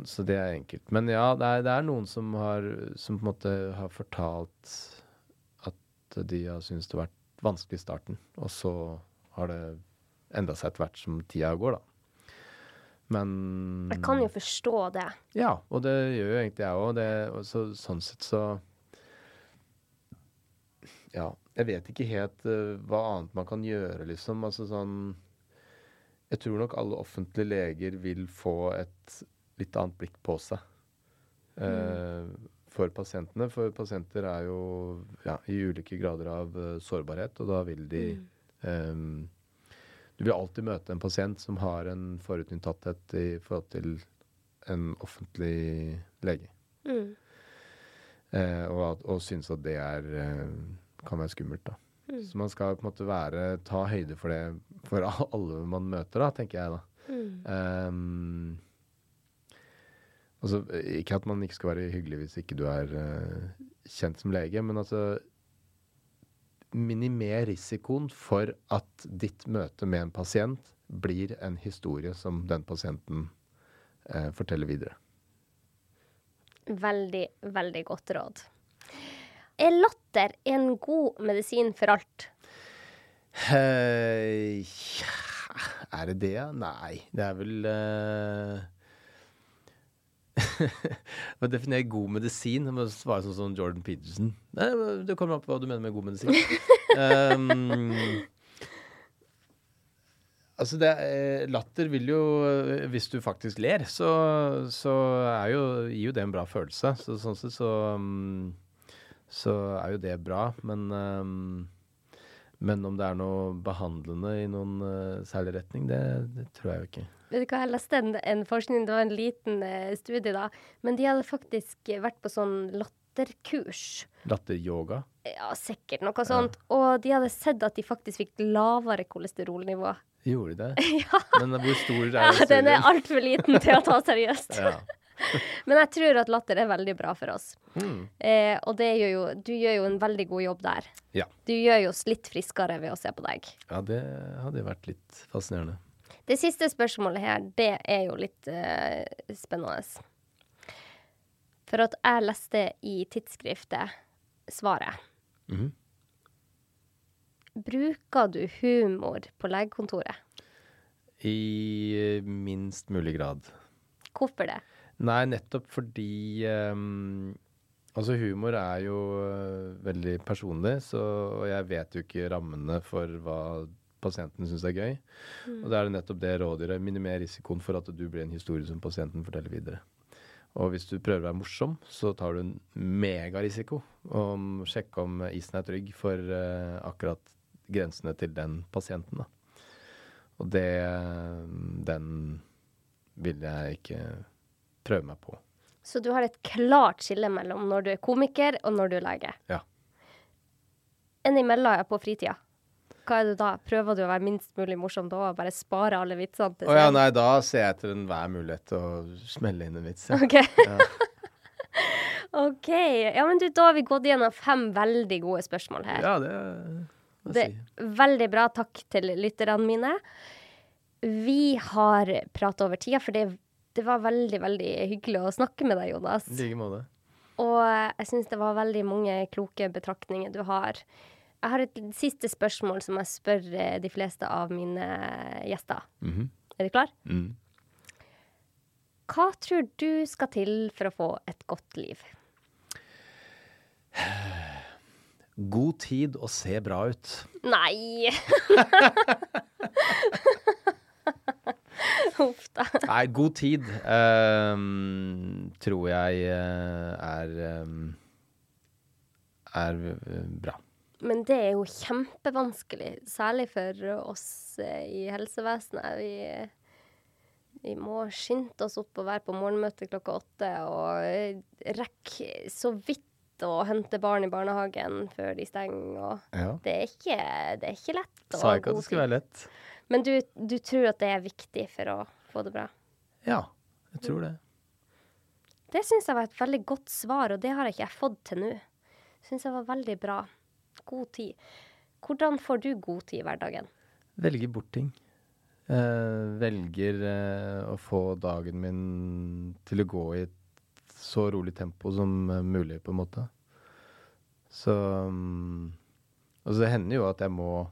så det er enkelt. Men ja, det er, det er noen som har Som på en måte har fortalt at de har syntes det har vært vanskelig i starten, og så har det endra seg etter hvert som tida går, da. Men Jeg kan jo forstå det. Ja, og det gjør jo egentlig jeg òg. Så, sånn sett så Ja, jeg vet ikke helt uh, hva annet man kan gjøre, liksom. Altså sånn Jeg tror nok alle offentlige leger vil få et litt annet blikk på seg. eh, for pasientene. For pasienter er jo ja, i ulike grader av uh, sårbarhet, og da vil de eh, Du vil alltid møte en pasient som har en forutinntatthet i forhold til en offentlig lege. Mm. Eh, og, at, og synes at det er, eh, kan være skummelt. da. Mm. Så man skal på en måte være, ta høyde for det for alle man møter, da, tenker jeg da. Mm. Um, altså, ikke at man ikke skal være hyggelig hvis ikke du er uh, kjent som lege, men altså Minimer risikoen for at ditt møte med en pasient blir en historie som den pasienten eh, forteller videre. Veldig, veldig godt råd. Er latter en god medisin for alt? Eh, ja, er det det? Nei, det er vel uh, Å definere god medisin Jeg må svare sånn som Jordan Peterson. Nei, Det kommer an på hva du mener med god medisin. um, altså, det, er- latter vil jo Hvis du faktisk ler, så, så jo, gir jo det en bra følelse. Så sånn sett så så, så er jo det bra. Men um, men om det er noe behandlende i noen uh, særlig retning, det, det tror jeg jo ikke. Vet du hva, Jeg leste en, en forskning, det var en liten uh, studie, da. Men de hadde faktisk vært på sånn latterkurs. Latteryoga. Ja, sikkert noe sånt. Og de hadde sett at de faktisk fikk lavere kolesterolnivå. Gjorde de det? Ja, Men hvor stor er ja den studien? er altfor liten til å ta seriøst. Ja. Men jeg tror at latter er veldig bra for oss. Mm. Eh, og det gjør jo, du gjør jo en veldig god jobb der. Ja. Du gjør jo oss litt friskere ved å se på deg. ja, det hadde vært litt fascinerende. Det siste spørsmålet her, det er jo litt eh, spennende. For at jeg leste i tidsskriftet svaret. Mm. Bruker du humor på legekontoret? I minst mulig grad. Hvorfor det? Nei, nettopp fordi um, Altså, humor er jo eh, veldig personlig, så og jeg vet jo ikke rammene for hva pasienten syns er gøy. Og da er det nettopp det rådyret. Minimer risikoen for at du blir en historie som pasienten forteller videre. Og hvis du prøver å være morsom, så tar du en megarisiko. Og sjekke om isen er trygg for uh, akkurat grensene til den pasienten. Da. Og det Den vil jeg ikke prøve meg på. Så du har et klart skille mellom når du er komiker og når du er lege. Ja. Enn imellom er på fritida. Hva er det da? Prøver du å være minst mulig morsom da og bare spare alle vitsene til Å ja, nei, da ser jeg etter enhver mulighet til å smelle inn en vits. Ja. OK. Ja. OK. Ja, men du, da har vi gått gjennom fem veldig gode spørsmål her. Ja, det må jeg si. er veldig bra. Takk til lytterne mine. Vi har prata over tida, for det, det var veldig, veldig hyggelig å snakke med deg, Jonas. I like måte. Og jeg syns det var veldig mange kloke betraktninger du har. Jeg har et siste spørsmål som jeg spør eh, de fleste av mine gjester. Mhm. Er du klar? mm. Hva tror du skal til for å få et godt liv? God tid og se bra ut. Nei! Huff da. Nei, god tid um, tror jeg eh, er ehm, er eh, bra. Men det er jo kjempevanskelig, særlig for oss eh, i helsevesenet. Vi, vi må skynde oss opp og være på morgenmøte klokka åtte, og rekke så vidt og hente barn i barnehagen før de stenger. Ja. det, er ikke, det er ikke lett. Sa jeg ikke at det skulle være lett. Men du, du tror at det er viktig for å få det bra? Ja, jeg tror det. Det syns jeg var et veldig godt svar, og det har jeg ikke fått til nå. Syns jeg var veldig bra. God tid. Hvordan får du god tid i hverdagen? Velger bort ting. Eh, velger eh, å få dagen min til å gå i et så rolig tempo som eh, mulig, på en måte. Så mm, Og så hender jo at jeg må,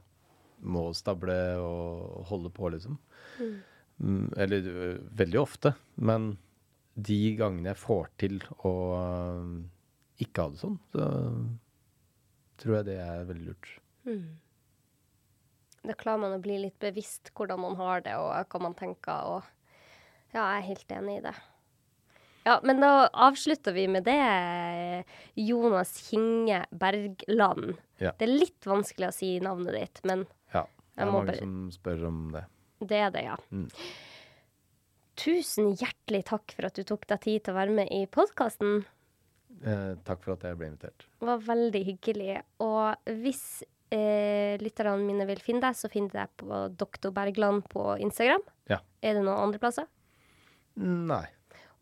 må stable og holde på, liksom. Mm, eller veldig ofte. Men de gangene jeg får til å ø, ikke ha det sånn, så tror jeg det er veldig lurt. Da klarer man å bli litt bevisst hvordan man har det, og hva man tenker. Og ja, jeg er helt enig i det. Ja, men da avslutter vi med det. Jonas Kinge Bergland. Ja. Det er litt vanskelig å si navnet ditt, men. Det er mange bare- som spør om det. det er det, ja. Mm. Tusen hjertelig takk for at du tok deg tid til å være med i podkasten. Eh, takk for at jeg ble invitert. Det var veldig hyggelig. Og hvis eh, lytterne mine vil finne deg, så finner de deg på Dr. Bergland på Instagram. Ja. Er det noen andre plasser? Nei.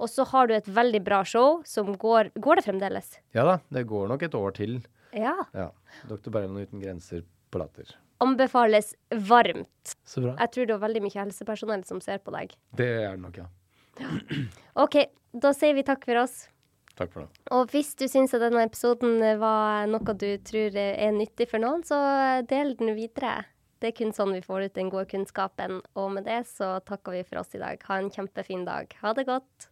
Og så har du et veldig bra show som går Går det fremdeles? Ja da, det går nok et år til. Ja. Ja. Dr. Bergland uten grenser på latter. Anbefales varmt. Så bra. Jeg tror det er veldig mye helsepersonell som ser på deg. Det er det nok, ja. OK, da sier vi takk for oss. Takk for det. Og hvis du syns at denne episoden var noe du tror er nyttig for noen, så del den videre. Det er kun sånn vi får ut den gode kunnskapen. Og med det så takker vi for oss i dag. Ha en kjempefin dag. Ha det godt.